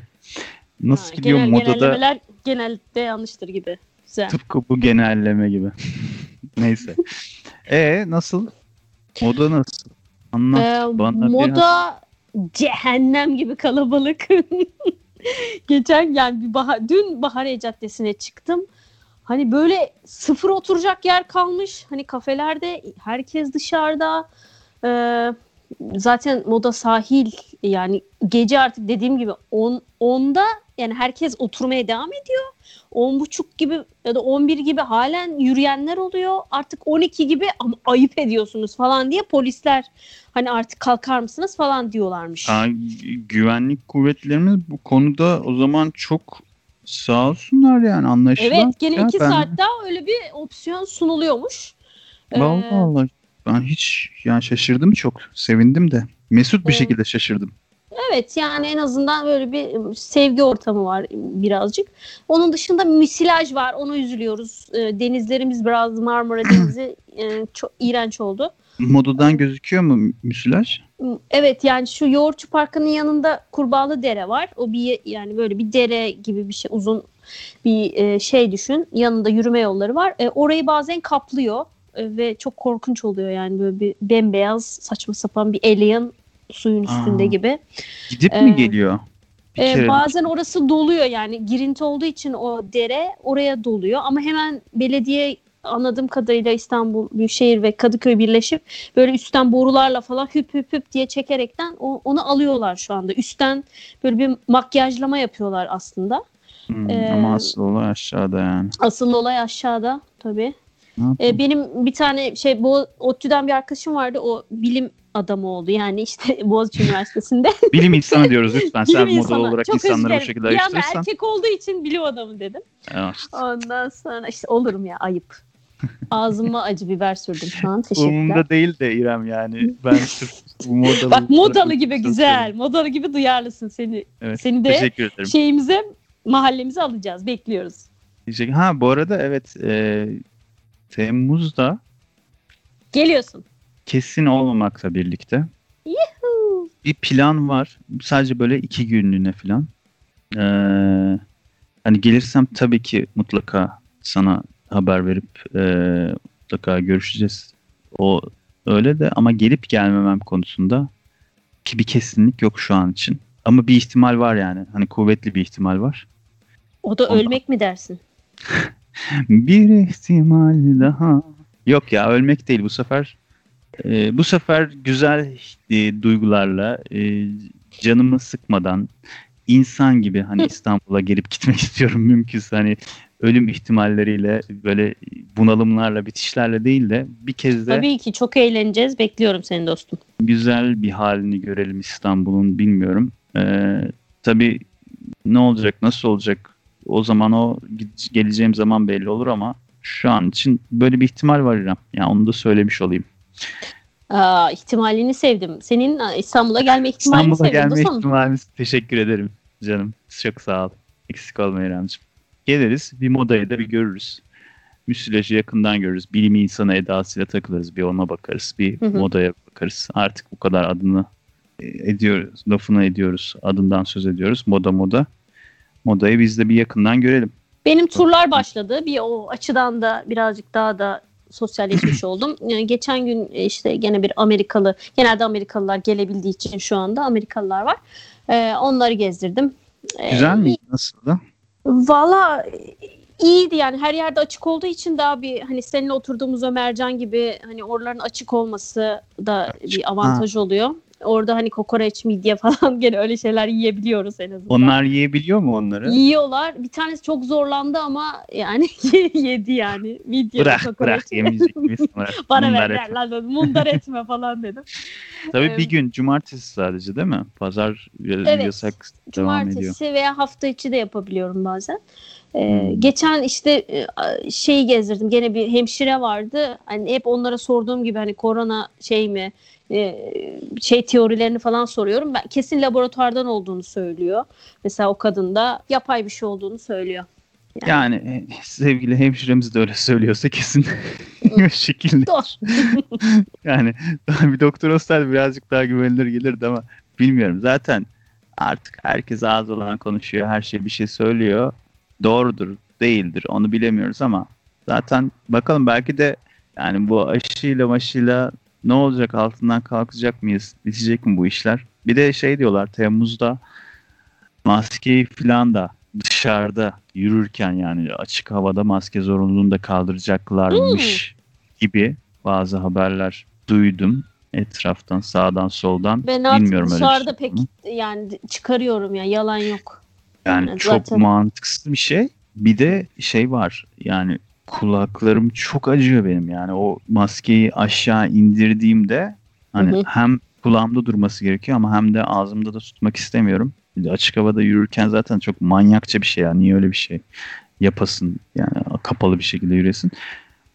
Nasıl Ha, gidiyor genel, modada Genellemeler genelde yanlıştır gibi. Güzel. tıpkı bu genelleme gibi. [laughs] Neyse. E nasıl? Moda nasıl? Anlat Ee, bana biraz. moda cehennem gibi kalabalık. [laughs] Geçen yani bir bahar, dün Bahariye Caddesi'ne çıktım. Hani böyle sıfır oturacak yer kalmış. Hani kafelerde herkes dışarıda. Ee, zaten moda sahil yani gece artık dediğim gibi 10 10'da yani herkes oturmaya devam ediyor. 10 buçuk gibi ya da 11 gibi halen yürüyenler oluyor. Artık 12 gibi ama ayıp ediyorsunuz falan diye polisler hani artık kalkar mısınız falan diyorlarmış. Aa, güvenlik kuvvetlerimiz bu konuda o zaman çok sağ olsunlar yani anlaşılan. Evet gene Ya 2 ben- saat daha öyle bir opsiyon sunuluyormuş. Ee, Vallahi Allah. Ben hiç yani şaşırdım çok. Sevindim de. Mesut bir Evet. şekilde şaşırdım. Evet yani en azından böyle bir sevgi ortamı var birazcık. Onun dışında misilaj var. Ona üzülüyoruz. Ee, Denizlerimiz biraz Marmara [clears throat] Denizi e, çok iğrenç oldu. Modadan gözüküyor mu müsilaj? Evet yani şu Yoğurtçu Parkı'nın yanında Kurbağalı Dere var. O bir yani böyle bir dere gibi bir şey uzun bir e, şey düşün. Yanında yürüme yolları var. E, orayı bazen kaplıyor ve çok korkunç oluyor yani böyle bir bembeyaz saçma sapan bir alien suyun üstünde Aa. gibi. Gidip Ee, mi geliyor? Bir E, bazen orası doluyor yani girinti olduğu için o dere oraya doluyor ama hemen belediye anladığım kadarıyla İstanbul Büyükşehir ve Kadıköy birleşip böyle üstten borularla falan hüp hüp hüp diye çekerekten o, onu alıyorlar şu anda. Üstten böyle bir makyajlama yapıyorlar aslında. Hmm, Ee, ama asıl olay aşağıda yani. Asıl olay aşağıda tabii. E, benim bir tane şey bu ODTÜ'den bir arkadaşım vardı. O bilim adamı oldu. Yani işte [laughs] Boğaziçi Üniversitesi'nde. Bilim insanı [laughs] diyoruz lütfen. bilim Sen moda insanı. olarak Çok insanları bu şekilde. Bir anda ayrıştırırsan. erkek olduğu için bilim adamı dedim. Evet. Ondan sonra işte olurum ya ayıp. Ağzıma [laughs] acı biber sürdüm şu an. Teşekkürler. Umurumda değil de İrem yani. Ben sırf bu modalı. Bak modalı gibi güzel. seviyorum. Modalı gibi duyarlısın seni. Evet, Seni de şey- şeyimize mahallemize alacağız. Bekliyoruz. Teşekkür- Ha bu arada evet e, Temmuz'da Geliyorsun. kesin olmamakla birlikte Yuhuu. bir plan var. Sadece böyle iki günlüğüne falan. Ee, hani gelirsem tabii ki mutlaka sana haber verip e, mutlaka görüşeceğiz. O öyle de ama gelip gelmemem konusunda ki bir kesinlik yok şu an için. Ama bir ihtimal var yani. Hani kuvvetli bir ihtimal var. O da Ondan- ölmek mi dersin? [laughs] Bir ihtimal daha. Yok ya ölmek değil bu sefer. e, bu sefer güzel e, duygularla e, canımı sıkmadan insan gibi hani İstanbul'a gelip gitmek [laughs] istiyorum mümkünse hani ölüm ihtimalleriyle böyle bunalımlarla bitişlerle değil de bir kez de Tabii ki çok eğleneceğiz. Bekliyorum seni dostum. güzel bir halini görelim İstanbul'un bilmiyorum. Ee, tabii ne olacak nasıl olacak o zaman o geleceğim zaman belli olur ama şu an için böyle bir ihtimal var İrem. Yani onu da söylemiş olayım. Aa, ihtimalini sevdim. Senin İstanbul'a gelme ihtimalini İstanbul'a sevdim. gelme dostum. ihtimaliniz teşekkür ederim canım. Çok sağ ol. Eksik olma İremciğim. Geliriz bir modayı da bir görürüz. Müsilajı yakından görürüz. Bilim insanı edasıyla takılırız. Bir ona bakarız. Bir Hı hı. modaya bakarız. Artık bu kadar adını e, ediyoruz. Lafını ediyoruz. Adından söz ediyoruz. Moda moda. Modayı biz de bir yakından görelim. Benim turlar başladı. Bir o açıdan da birazcık daha da sosyalleşmiş [clears throat] oldum. Yani geçen gün e, işte gene bir Amerikalı, genelde Amerikalılar gelebildiği için şu anda Amerikalılar var. Ee, onları gezdirdim. Ee, Güzel mi? Nasıl da? Valla iyiydi yani her yerde açık olduğu için daha bir hani seninle oturduğumuz Ömercan gibi hani oraların açık olması da Açık. bir avantaj oluyor. Orada hani kokoreç, midye [laughs] falan gene öyle şeyler yiyebiliyoruz en azından. Onlar yiyebiliyor mu onları? Yiyorlar. Bir tanesi çok zorlandı ama yani [laughs] yedi yani. Midye Bırak kokoreç. bırak? [laughs] Bırak. Bana Mundar ver etme. lan dedim. Mundar etme falan dedim. Tabii Evet. bir gün cumartesi sadece değil mi? Pazar Evet. yasak devam ediyor. Cumartesi veya hafta içi de yapabiliyorum bazen. Ee, Hmm. Geçen işte e, şeyi gezdirdim. Gene bir hemşire vardı. Hani hep onlara sorduğum gibi hani korona şey mi e, şey teorilerini falan soruyorum. Ben kesin laboratuvardan olduğunu söylüyor. Mesela o kadın da yapay bir şey olduğunu söylüyor. Yani e, sevgili hemşiremiz de öyle söylüyorsa kesin [laughs] o şekilde. Doğru. [laughs] Yani bir doktor olsaydı birazcık daha güvenilir gelirdi ama bilmiyorum. Zaten artık herkes ağız olan konuşuyor. Her şey bir şey söylüyor. Doğrudur, değildir onu bilemiyoruz ama zaten bakalım belki de yani bu aşıyla maşıyla ne olacak altından kalkacak mıyız? Bitecek mi bu işler? Bir de şey diyorlar Temmuz'da maskeyi falan da dışarıda yürürken yani açık havada maske zorunluluğunu da kaldıracaklarmış gibi bazı haberler duydum etraftan sağdan soldan. Ben artık Bilmiyorum öyle dışarıda şey pek yani çıkarıyorum ya yalan yok. Yani Yani çok zaten- mantıksız bir şey. Bir de şey var yani kulaklarım çok acıyor benim yani o maskeyi aşağı indirdiğimde hani Hı hı. hem kulağımda durması gerekiyor ama hem de ağzımda da tutmak istemiyorum. Bir de açık havada yürürken zaten çok manyakça bir şey ya. Niye öyle bir şey yapasın yani kapalı bir şekilde yürüyesin.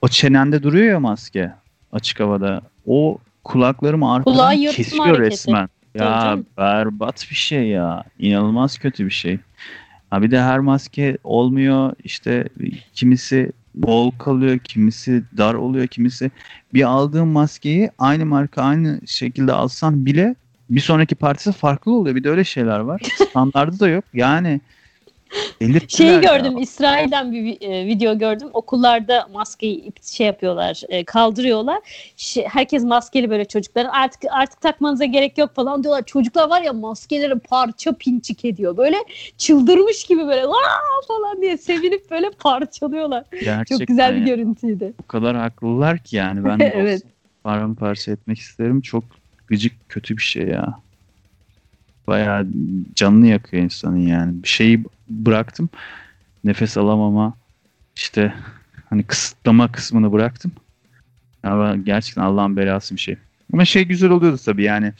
O çenende duruyor ya maske açık havada. O kulaklarımı arkadan kesiyor hareketi. resmen. Ya berbat bir şey ya. İnanılmaz kötü bir şey. Ha bir de her maske olmuyor. İşte kimisi bol kalıyor, kimisi dar oluyor, kimisi bir aldığım maskeyi aynı marka aynı şekilde alsam bile bir sonraki partisi farklı oluyor. Bir de öyle şeyler var. [laughs] Standardı da yok. Yani delirttiler Şeyi ya. gördüm İsrail'den bir e, video gördüm. Okullarda maskeyi şey yapıyorlar, e, kaldırıyorlar. Şey, herkes maskeli böyle çocukların artık artık takmanıza gerek yok falan diyorlar. Çocuklar var ya maskeleri parça pinçik ediyor. Böyle çıldırmış gibi böyle "Aa!" falan diye sevinip böyle parçalıyorlar. Gerçekten Çok güzel bir ya. görüntüydü. O kadar haklılar ki yani. Ben [laughs] de Evet. paramparça etmek isterim. Çok gıcık kötü bir şey ya. Bayağı canını yakıyor insanın yani. Bir şeyi bıraktım. Nefes alamama işte hani kısıtlama kısmını bıraktım. Ama gerçekten Allah'ın belası bir şey. Ama şey güzel oluyordu tabii yani.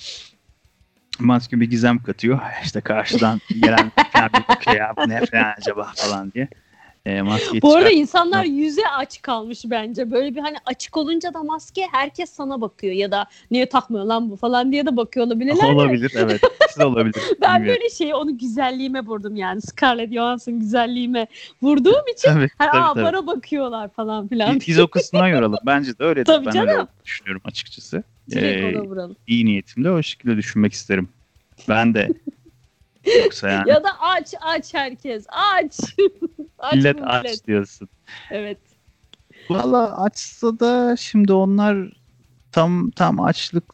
Maske bir gizem katıyor. İşte karşıdan gelen bir bakıyor ya bu ne falan acaba falan diye. E, maskeyi Bu arada çıkart- insanlar yüze aç kalmış bence. Böyle bir hani açık olunca da maske herkes sana bakıyor ya da niye takmıyor lan bu falan diye de bakıyor olabilirler. Olabilir evet. Siz olabilir. [laughs] Ben Bilmiyorum. böyle şeyi onu güzelliğime vurdum yani. Scarlett Johansson güzelliğime vurduğum için Tabii, hani, tabii, aa, tabii. bana bakıyorlar falan filan. Biz, biz o kısmına yoralım. Bence de öyle. Tabii ben canım. öyle düşünüyorum açıkçası. Direkt Ee, ona vuralım. iyi niyetimle o şekilde düşünmek isterim. Ben de. Yoksa yani Ya da aç aç herkes aç. [laughs] aç millet bu aç diyorsun. Evet. Valla açsa da şimdi onlar tam tam açlık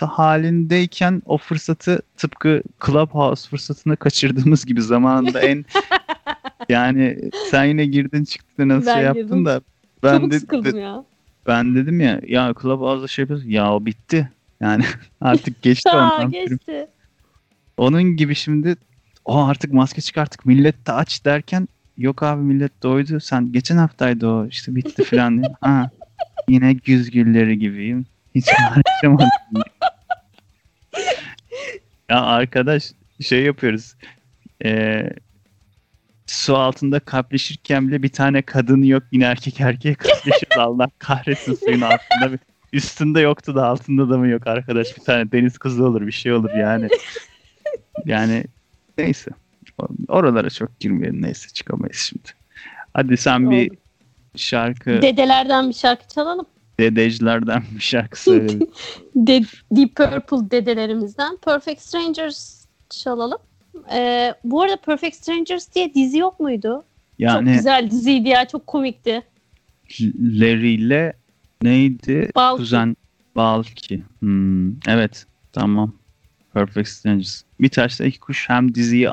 halindeyken o fırsatı tıpkı Clubhouse fırsatını kaçırdığımız gibi zamanında en [laughs] yani sen yine girdin çıktın nasıl Ben şey yaptın girdim. da ben Çok de, sıkıldım de- ya. ben dedim ya ya Clubhouse'da şey yapıyorsun ya o bitti yani [laughs] artık geçti ondan geçti. Onun gibi şimdi o artık maske çıkarttık millet de aç derken yok abi millet doydu sen geçen haftaydı o işte bitti [laughs] falan diye. ha, yine güz gülleri gibiyim. Hiç [laughs] harcamadım ya arkadaş şey yapıyoruz. Ee, su altında kapleşirken bile bir tane kadın yok yine erkek erkeğe kapleşiyor [laughs] Allah kahretsin suyun altında. Bir üstünde yoktu da altında da mı yok arkadaş? Bir tane deniz kızı olur bir şey olur yani yani neyse. Oralara çok girmeyelim neyse çıkamayız şimdi. Hadi sen bir Oldu. şarkı Dedelerden bir şarkı çalalım. dedecilerden bir şarkı söyle. [laughs] De Deep Purple dedelerimizden Perfect Strangers çalalım. Ee, bu arada Perfect Strangers diye dizi yok muydu? Çok Yani güzel diziydi ya. Çok komikti. Larry ile neydi? Balki. Kuzen Balki. Hmm, evet tamam. Perfect Strangers. Bir taşla iki kuş hem diziyi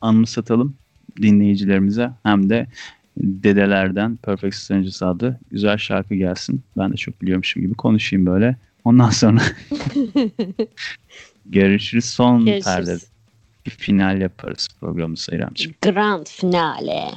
anımsatalım dinleyicilerimize hem de dedelerden Perfect Strangers adlı güzel şarkı gelsin. Ben de çok biliyormuşum gibi konuşayım böyle. Ondan sonra [laughs] Görüşürüz. Son perde bir final yaparız programı İremciğim. Grand finale.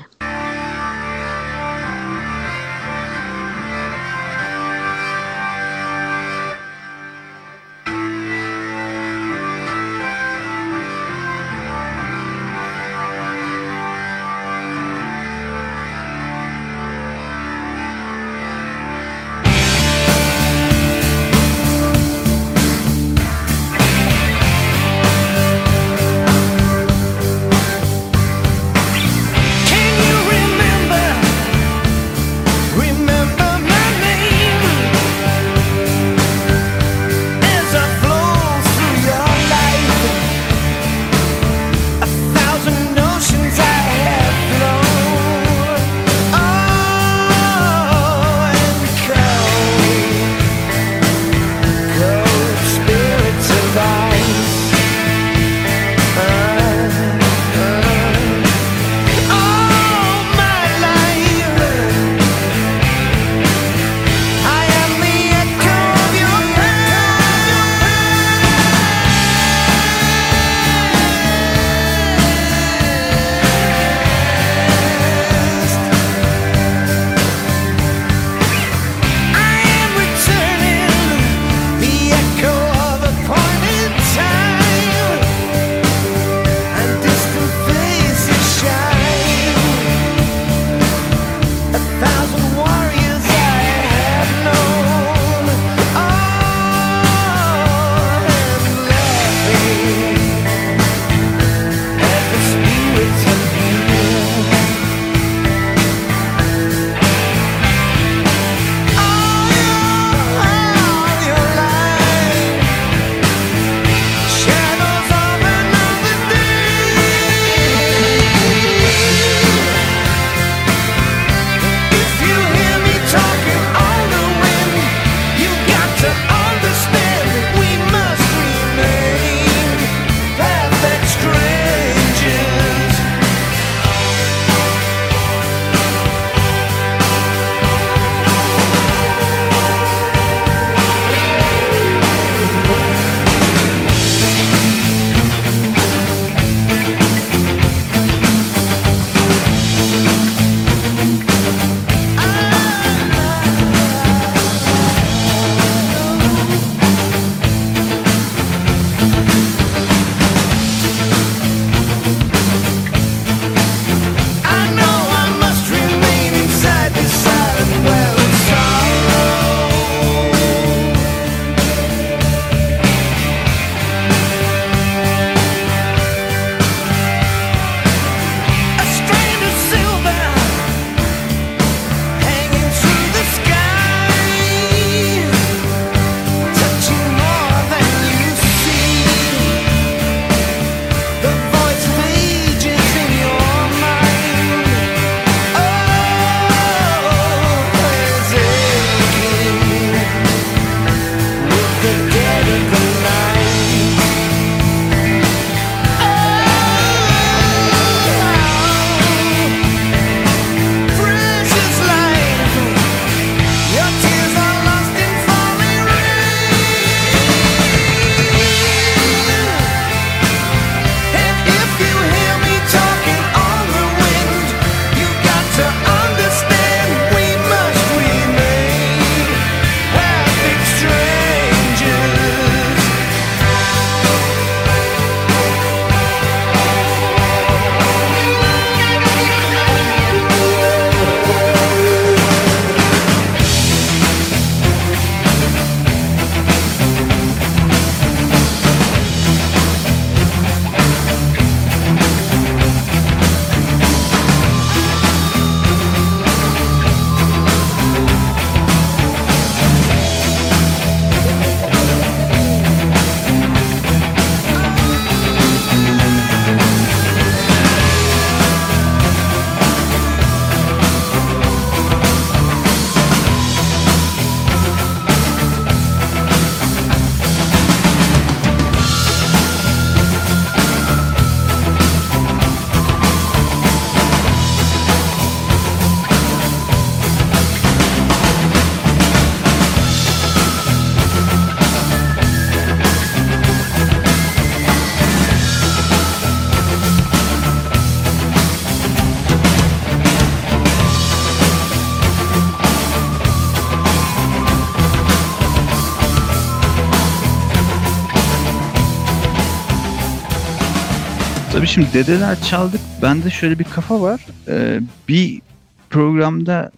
Tabii şimdi dedeler çaldık. Bende şöyle bir kafa var. Ee, bir programda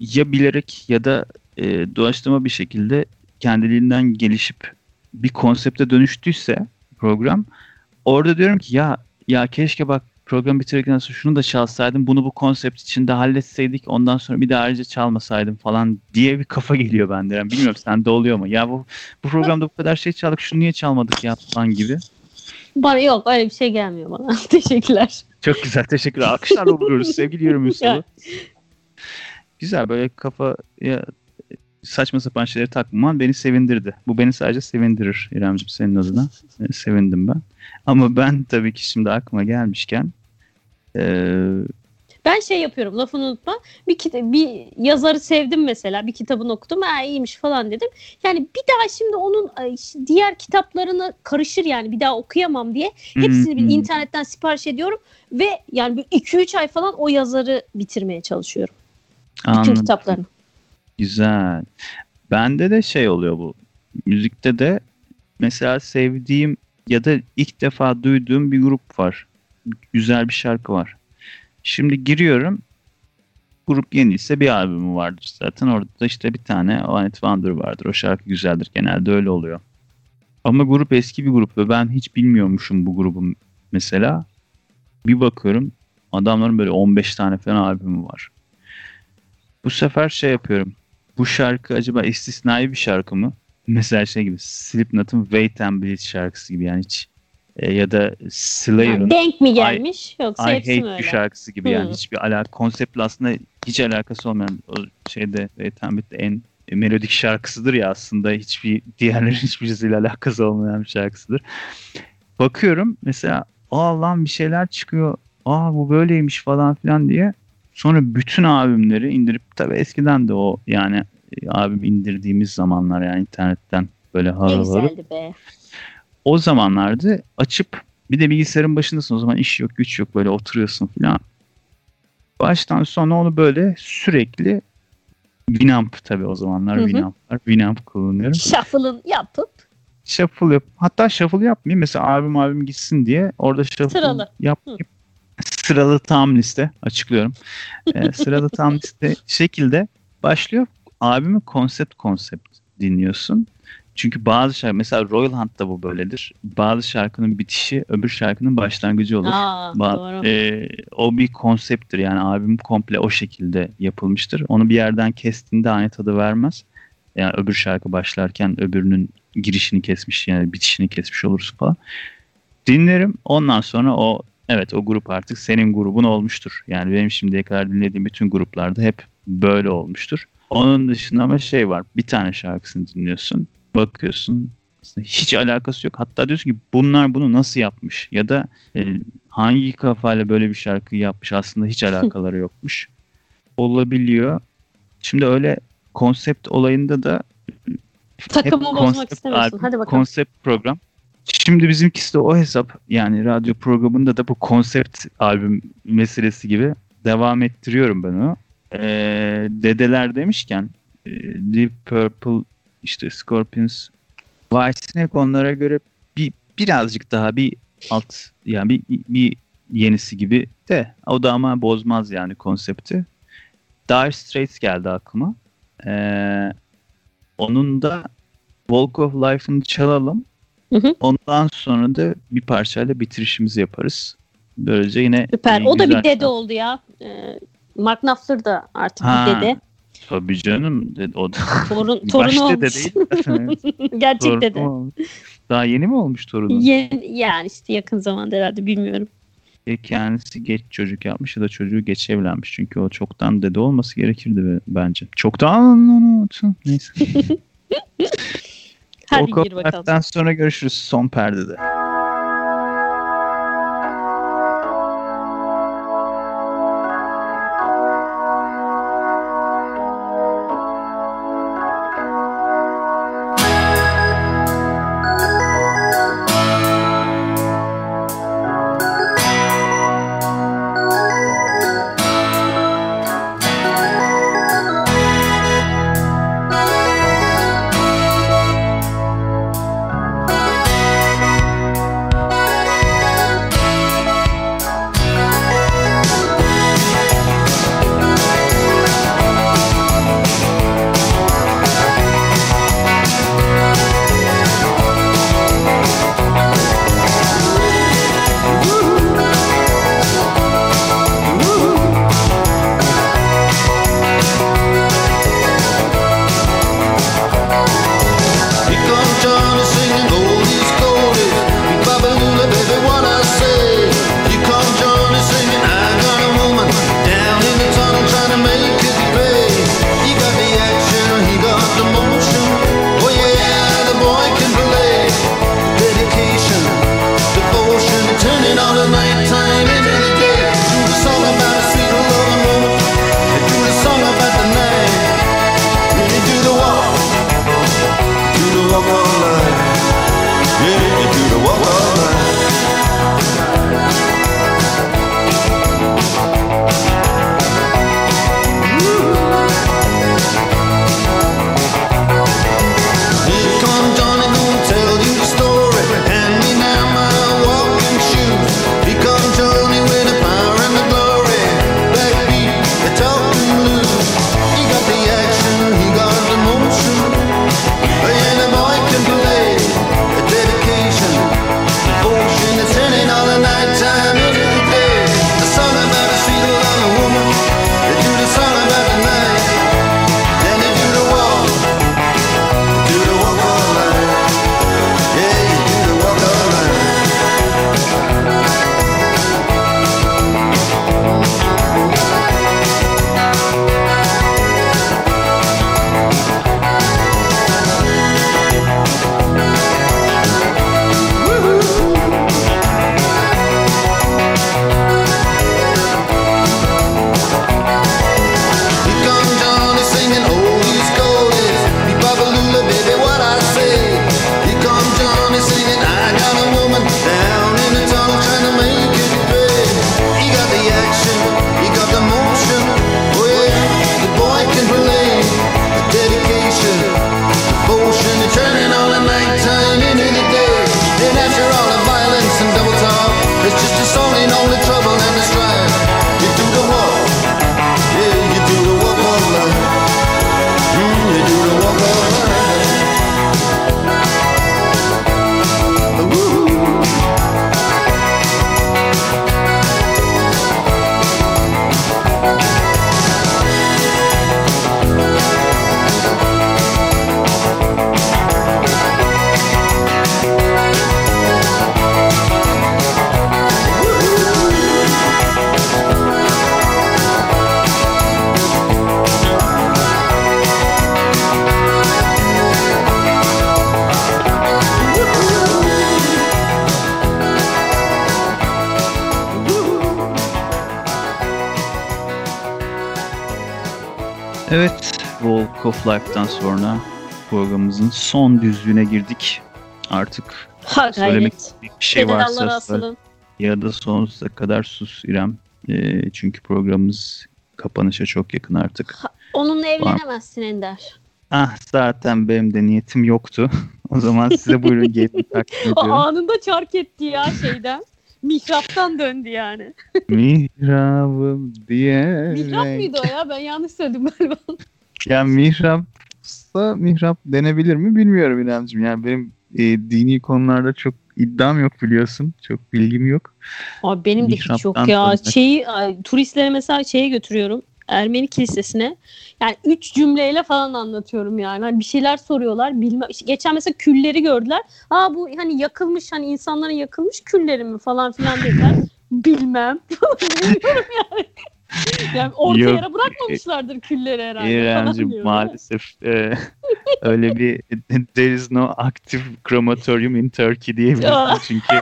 ya bilerek ya da e, doğaçlama bir şekilde kendiliğinden gelişip bir konsepte dönüştüyse program orada diyorum ki ya ya keşke bak program bitirirken sonra şunu da çalsaydım bunu bu konsept içinde halletseydik ondan sonra bir de ayrıca çalmasaydım falan diye bir kafa geliyor bende. Yani bilmiyorum sende oluyor mu? Ya bu bu programda bu kadar şey çaldık şunu niye çalmadık ya falan gibi. Bana yok öyle bir şey gelmiyor bana. [laughs] Teşekkürler. Çok güzel teşekkürler. Alkışlarla buluyoruz [laughs] sevgili yorum. Güzel böyle kafaya saçma sapan şeyleri takmaman beni sevindirdi. Bu beni sadece sevindirir İremciğim senin adına. Ee, Sevindim ben. Ama ben tabii ki şimdi aklıma gelmişken eee, Ben şey yapıyorum lafını unutma. Bir, bir yazarı sevdim mesela. Bir kitabını okudum. Ha iyiymiş falan dedim. Yani bir daha şimdi onun diğer kitaplarını karışır yani bir daha okuyamam diye. Hepsini bir internetten sipariş ediyorum. Ve yani 2-3 ay falan o yazarı bitirmeye çalışıyorum. Bütün anladım. kitaplarını. Güzel. Bende de şey oluyor bu. Müzikte de mesela sevdiğim ya da ilk defa duyduğum bir grup var. Güzel bir şarkı var. Şimdi giriyorum. Grup yeniyse bir albümü vardır zaten. Orada da işte bir tane One It Wonder vardır. O şarkı güzeldir. Genelde öyle oluyor. Ama grup eski bir grup ve ben hiç bilmiyormuşum bu grubun mesela. Bir bakıyorum adamların böyle 15 tane falan albümü var. Bu sefer şey yapıyorum. Bu şarkı acaba istisnai bir şarkı mı? Mesela şey gibi Slipknot'un Wait and Bleed şarkısı gibi yani hiç e, ya da Slayer'ın denk mi gelmiş yoksa I hepsi Hate mi öyle? şarkısı gibi yani Hmm. hiçbir alaka konseptle aslında hiç alakası olmayan o şeyde Bleed de en melodik şarkısıdır ya aslında hiçbir diğerlerin hiçbirisiyle alakası olmayan bir şarkısıdır. Bakıyorum mesela aa lan bir şeyler çıkıyor. Aa bu böyleymiş falan filan diye. Sonra bütün albümleri indirip tabii eskiden de o yani e, albüm indirdiğimiz zamanlar yani internetten böyle harıl harıl. O zamanlarda açıp bir de bilgisayarın başındasın o zaman iş yok güç yok böyle oturuyorsun falan. Baştan sona onu böyle sürekli Winamp tabii o zamanlar Hı hı. Winamp'lar. Winamp kullanıyorum. Shuffle'ın yapıp Shuffle yap. Hatta shuffle yapmayayım. Mesela albüm albüm gitsin diye orada shuffle Sıralı. yapmayayım. Sıralı tam liste açıklıyorum. Ee, sıralı tam liste şekilde başlıyor. Albümü konsept konsept dinliyorsun. Çünkü bazı şarkı mesela Royal Hunt'ta bu böyledir. Bazı şarkının bitişi öbür şarkının başlangıcı olur. aa, Ba- doğru. e, o bir konsepttir yani albüm komple o şekilde yapılmıştır. Onu bir yerden kestiğinde aynı tadı vermez. Yani öbür şarkı başlarken öbürünün girişini kesmiş yani bitişini kesmiş olursun falan. Dinlerim ondan sonra o evet o grup artık senin grubun olmuştur. Yani benim şimdiye kadar dinlediğim bütün gruplarda hep böyle olmuştur. Onun dışında ama şey var bir tane şarkısını dinliyorsun bakıyorsun hiç alakası yok. Hatta diyorsun ki bunlar bunu nasıl yapmış ya da e, hangi kafayla böyle bir şarkı yapmış aslında hiç [laughs] alakaları yokmuş. Olabiliyor. Şimdi öyle konsept olayında da Takımı hep bozmak konsept istemiyorsun. Hadi bakalım. Konsept program. Şimdi bizimkisi de o hesap yani radyo programında da bu konsept albüm meselesi gibi devam ettiriyorum ben onu. Ee, dedeler demişken e, Deep Purple işte Scorpions Whitesnake onlara göre bir birazcık daha bir alt yani bir, bir yenisi gibi de o da ama bozmaz yani konsepti. Dire Straits geldi aklıma. Ee, onun da Walk of Life'ını çalalım. Hı hı. Ondan sonra da bir parçayla bitirişimizi yaparız. Böylece yine Süper. O da bir dede oldu ya. Ee, Mark Knopfler da artık Ha, bir dede. Tabii canım. De- O da Torun, baş [laughs] torunu dede olmuş. değil. [laughs] [laughs] Gerçek Torunu dede. olmuş. Daha yeni mi olmuş torunu? Yeni, yani işte yakın zamanda herhalde bilmiyorum. Ya kendisi geç çocuk yapmış ya da çocuğu geç evlenmiş. Çünkü o çoktan dede olması gerekirdi be- bence. Çoktan unutun. Neyse. Hadi o gir bakalım. sonra görüşürüz son perdede. Programımızın son düzlüğüne girdik. Artık Ha Söylemek bir şey varsa söyle. asılın. ya da sonsuza kadar sus İrem. Ee, çünkü programımız kapanışa çok yakın artık. Onunla evlenemezsin Ender. Ah zaten benim de niyetim yoktu. [laughs] o zaman size buyurun gelin [laughs] takdim ediyorum. anında çark etti ya şeyden. Mihraptan döndü yani. [laughs] Mihrabım diye. Mihrap mıydı o ya? Ben yanlış söyledim galiba. Ya mihrapsa mihrap denebilir mi bilmiyorum İremciğim. Yani benim e, dini konularda çok iddiam yok biliyorsun. Çok bilgim yok. Abi benim de hiç yok ya. dönmek. Şeyi ay, turistlere mesela şeye götürüyorum. Ermeni kilisesine. Yani üç cümleyle falan anlatıyorum yani. Hani bir şeyler soruyorlar. Bilmem. İşte geçen mesela külleri gördüler. Aa bu hani yakılmış hani insanların yakılmış külleri mi falan filan dediler. [laughs] Bilmem. [laughs] Bilmiyorum yani. Yani orta Yok. yere bırakmamışlardır külleri herhalde. İremciğim maalesef e, öyle bir [laughs] there is no active crematorium in Turkey diyebilirsin [laughs] çünkü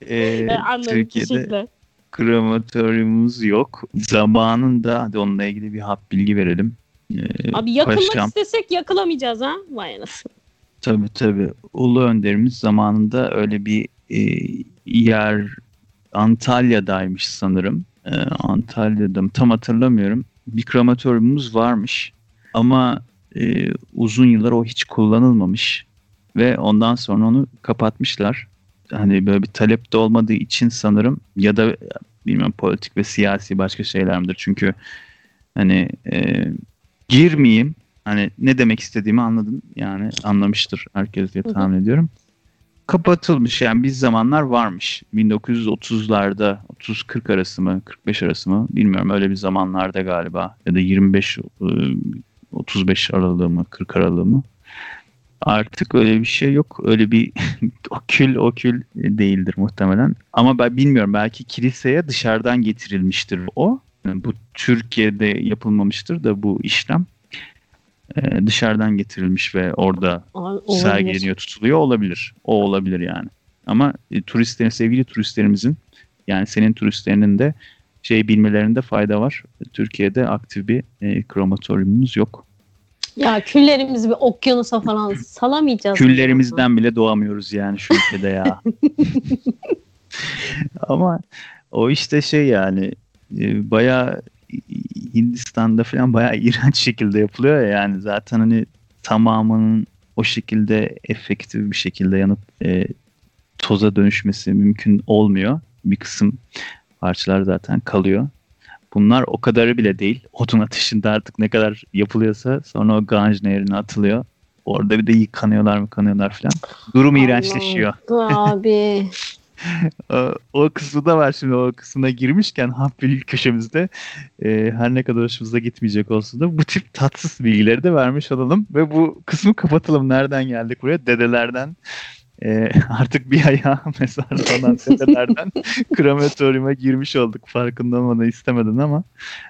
e, E, anladım Türkiye'de teşekkürler. krematoryumumuz yok. Zamanında hadi onunla ilgili bir hap bilgi verelim. E, Abi yakılmak Paşam, istesek yakılamayacağız ha. Vay anasını. Tabii tabii. Ulu önderimiz zamanında öyle bir e, yer Antalya'daymış sanırım. E, Antalya'da mı? Tam hatırlamıyorum. Bir krematoryumumuz varmış. Ama e, uzun yıllar o hiç kullanılmamış. Ve ondan sonra onu kapatmışlar. Hani böyle bir talep de olmadığı için sanırım ya da bilmiyorum politik ve siyasi başka şeyler midir? Çünkü hani e, girmeyeyim Hani ne demek istediğimi anladın yani anlamıştır herkes diye tahmin ediyorum. Kapatılmış yani bir zamanlar varmış. 1930'larda 30-40 arası mı 45 arası mı bilmiyorum öyle bir zamanlarda galiba ya da 25 e, 35 aralığı mı 40 aralığı mı. Artık öyle bir şey yok. Öyle bir [laughs] okül okül değildir muhtemelen. Ama ben bilmiyorum belki kiliseye dışarıdan getirilmiştir o. Yani bu Türkiye'de yapılmamıştır da bu işlem e, dışarıdan getirilmiş ve orada Abi, sergileniyor, tutuluyor olabilir. O olabilir yani. Ama e, turistlerin, sevgili turistlerimizin yani senin turistlerinin de şey bilmelerinde fayda var. Türkiye'de aktif bir e, krematoryumumuz yok. Ya küllerimizi bir okyanusa falan salamayacağız. mı? Küllerimizden bile doğamıyoruz yani şu ülkede ya. [laughs] Ama o işte şey yani e, bayağı Hindistan'da falan bayağı [laughs] iğrenç şekilde yapılıyor ya yani zaten hani tamamının o şekilde efektif bir şekilde yanıp e, toza dönüşmesi mümkün olmuyor. Bir kısım parçalar zaten kalıyor. Bunlar o kadarı bile değil. [laughs] Odun ateşinde artık ne kadar yapılıyorsa sonra o Ganj nehrine atılıyor. Orada bir de yıkanıyorlar mı kanıyorlar falan. Durum iğrençleşiyor. Allah'ım. [laughs] Abi. [laughs] O, o kısmı da var şimdi o kısmına girmişken Hafbil köşemizde e, her ne kadar hoşumuza gitmeyecek olsa da bu tip tatsız bilgileri de vermiş olalım ve bu kısmı kapatalım. Nereden geldik buraya? Dedelerden e, [laughs] artık bir ayağı [laughs] mezarda olan dedelerden krematoryuma girmiş olduk. Farkında olmadan istemedin ama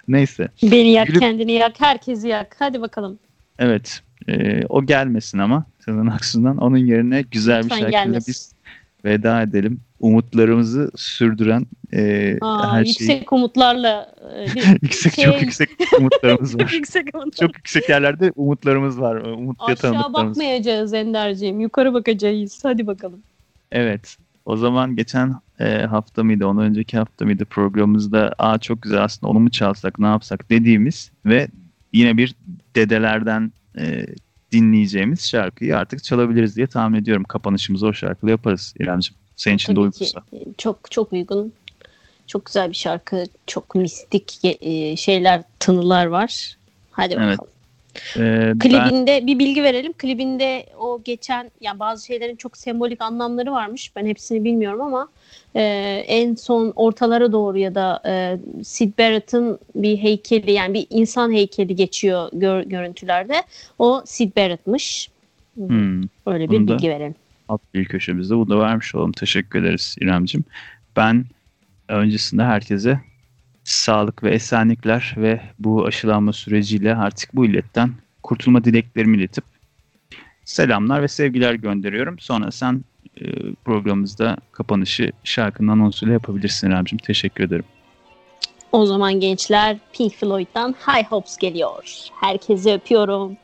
neyse. Beni yak, Gülüp- kendini yak, herkesi yak. Hadi bakalım. Evet e, o gelmesin ama Sezen Aksu'ndan onun yerine güzel bir Lütfen şarkıyla gelmesin. biz veda edelim. Umutlarımızı sürdüren e, Aa, her yüksek şeyi umutlarla e, [laughs] yüksek şey- çok yüksek umutlarımız var. [laughs] yüksek umutlar. çok yüksek yerlerde umutlarımız var. Umut Aşağı bakmayacağız Ender'ciğim. Yukarı bakacağız. Hadi bakalım. Evet. O zaman geçen e, hafta mıydı, ondan önceki hafta mıydı programımızda aa çok güzel aslında onu mu çalsak, ne yapsak dediğimiz ve yine bir dedelerden e, dinleyeceğimiz şarkıyı artık çalabiliriz diye tahmin ediyorum. Kapanışımızı o şarkıyla yaparız İremciğim. Senin için de Tabii ki. uygunsa. Çok çok uygun. Çok güzel bir şarkı. Çok mistik e, şeyler, tınılar var. Hadi Evet. bakalım. E, ben, Klibinde bir bilgi verelim. Klibinde o geçen yani bazı şeylerin çok sembolik anlamları varmış. Ben hepsini bilmiyorum ama e, en son ortalara doğru ya da e, Sid Barrett'ın bir heykeli yani bir insan heykeli geçiyor gör- görüntülerde. O Sid Barrett'mış. hmm, Öyle bir Bunu da- bilgi verelim. Alt bir köşemizde bunu da vermiş olalım. Teşekkür ederiz İremcim. Ben öncesinde herkese sağlık ve esenlikler ve bu aşılanma süreciyle artık bu illetten kurtulma dileklerimi iletip selamlar ve sevgiler gönderiyorum. Sonra sen e, programımızda kapanışı şarkının anonsuyla yapabilirsin İremcim. Teşekkür ederim. O zaman gençler Pink Floyd'dan High Hopes geliyor. Herkesi öpüyorum.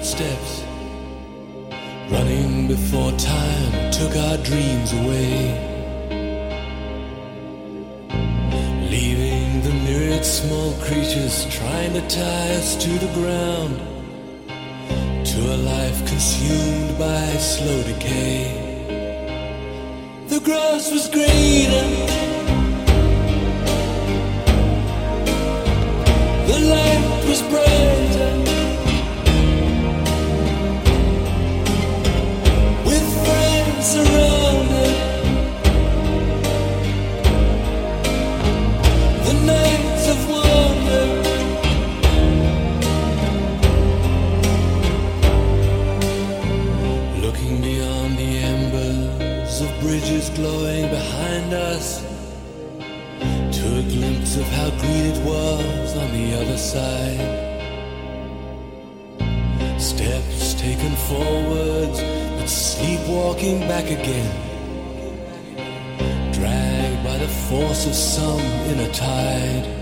Footsteps. Running before time took our dreams away. Leaving the myriad small creatures trying to tie us to the ground to a life consumed by slow decay. The grass was greener, was on the other side. Steps taken forwards, but sleepwalking back again. Dragged by the force of some inner tide.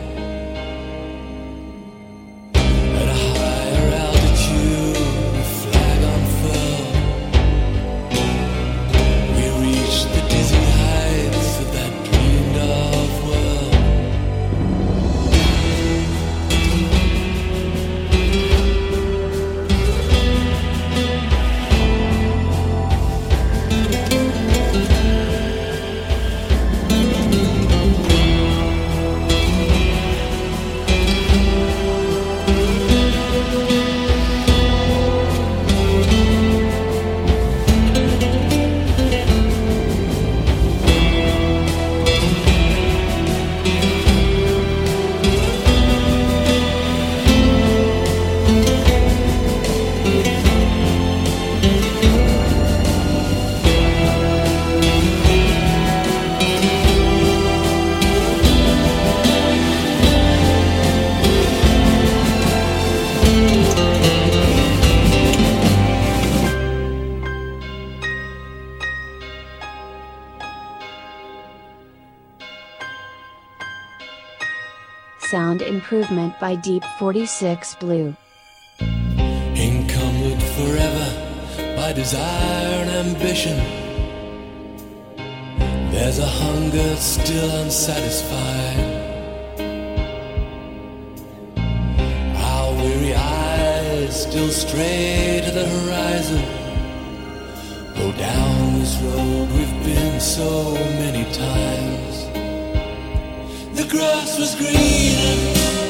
Improvement by Deep 46 Blue. Encumbered forever by desire and ambition. There's a hunger still unsatisfied. Our weary eyes still stray to the horizon. Go down this road we've been so many times. The grass was greener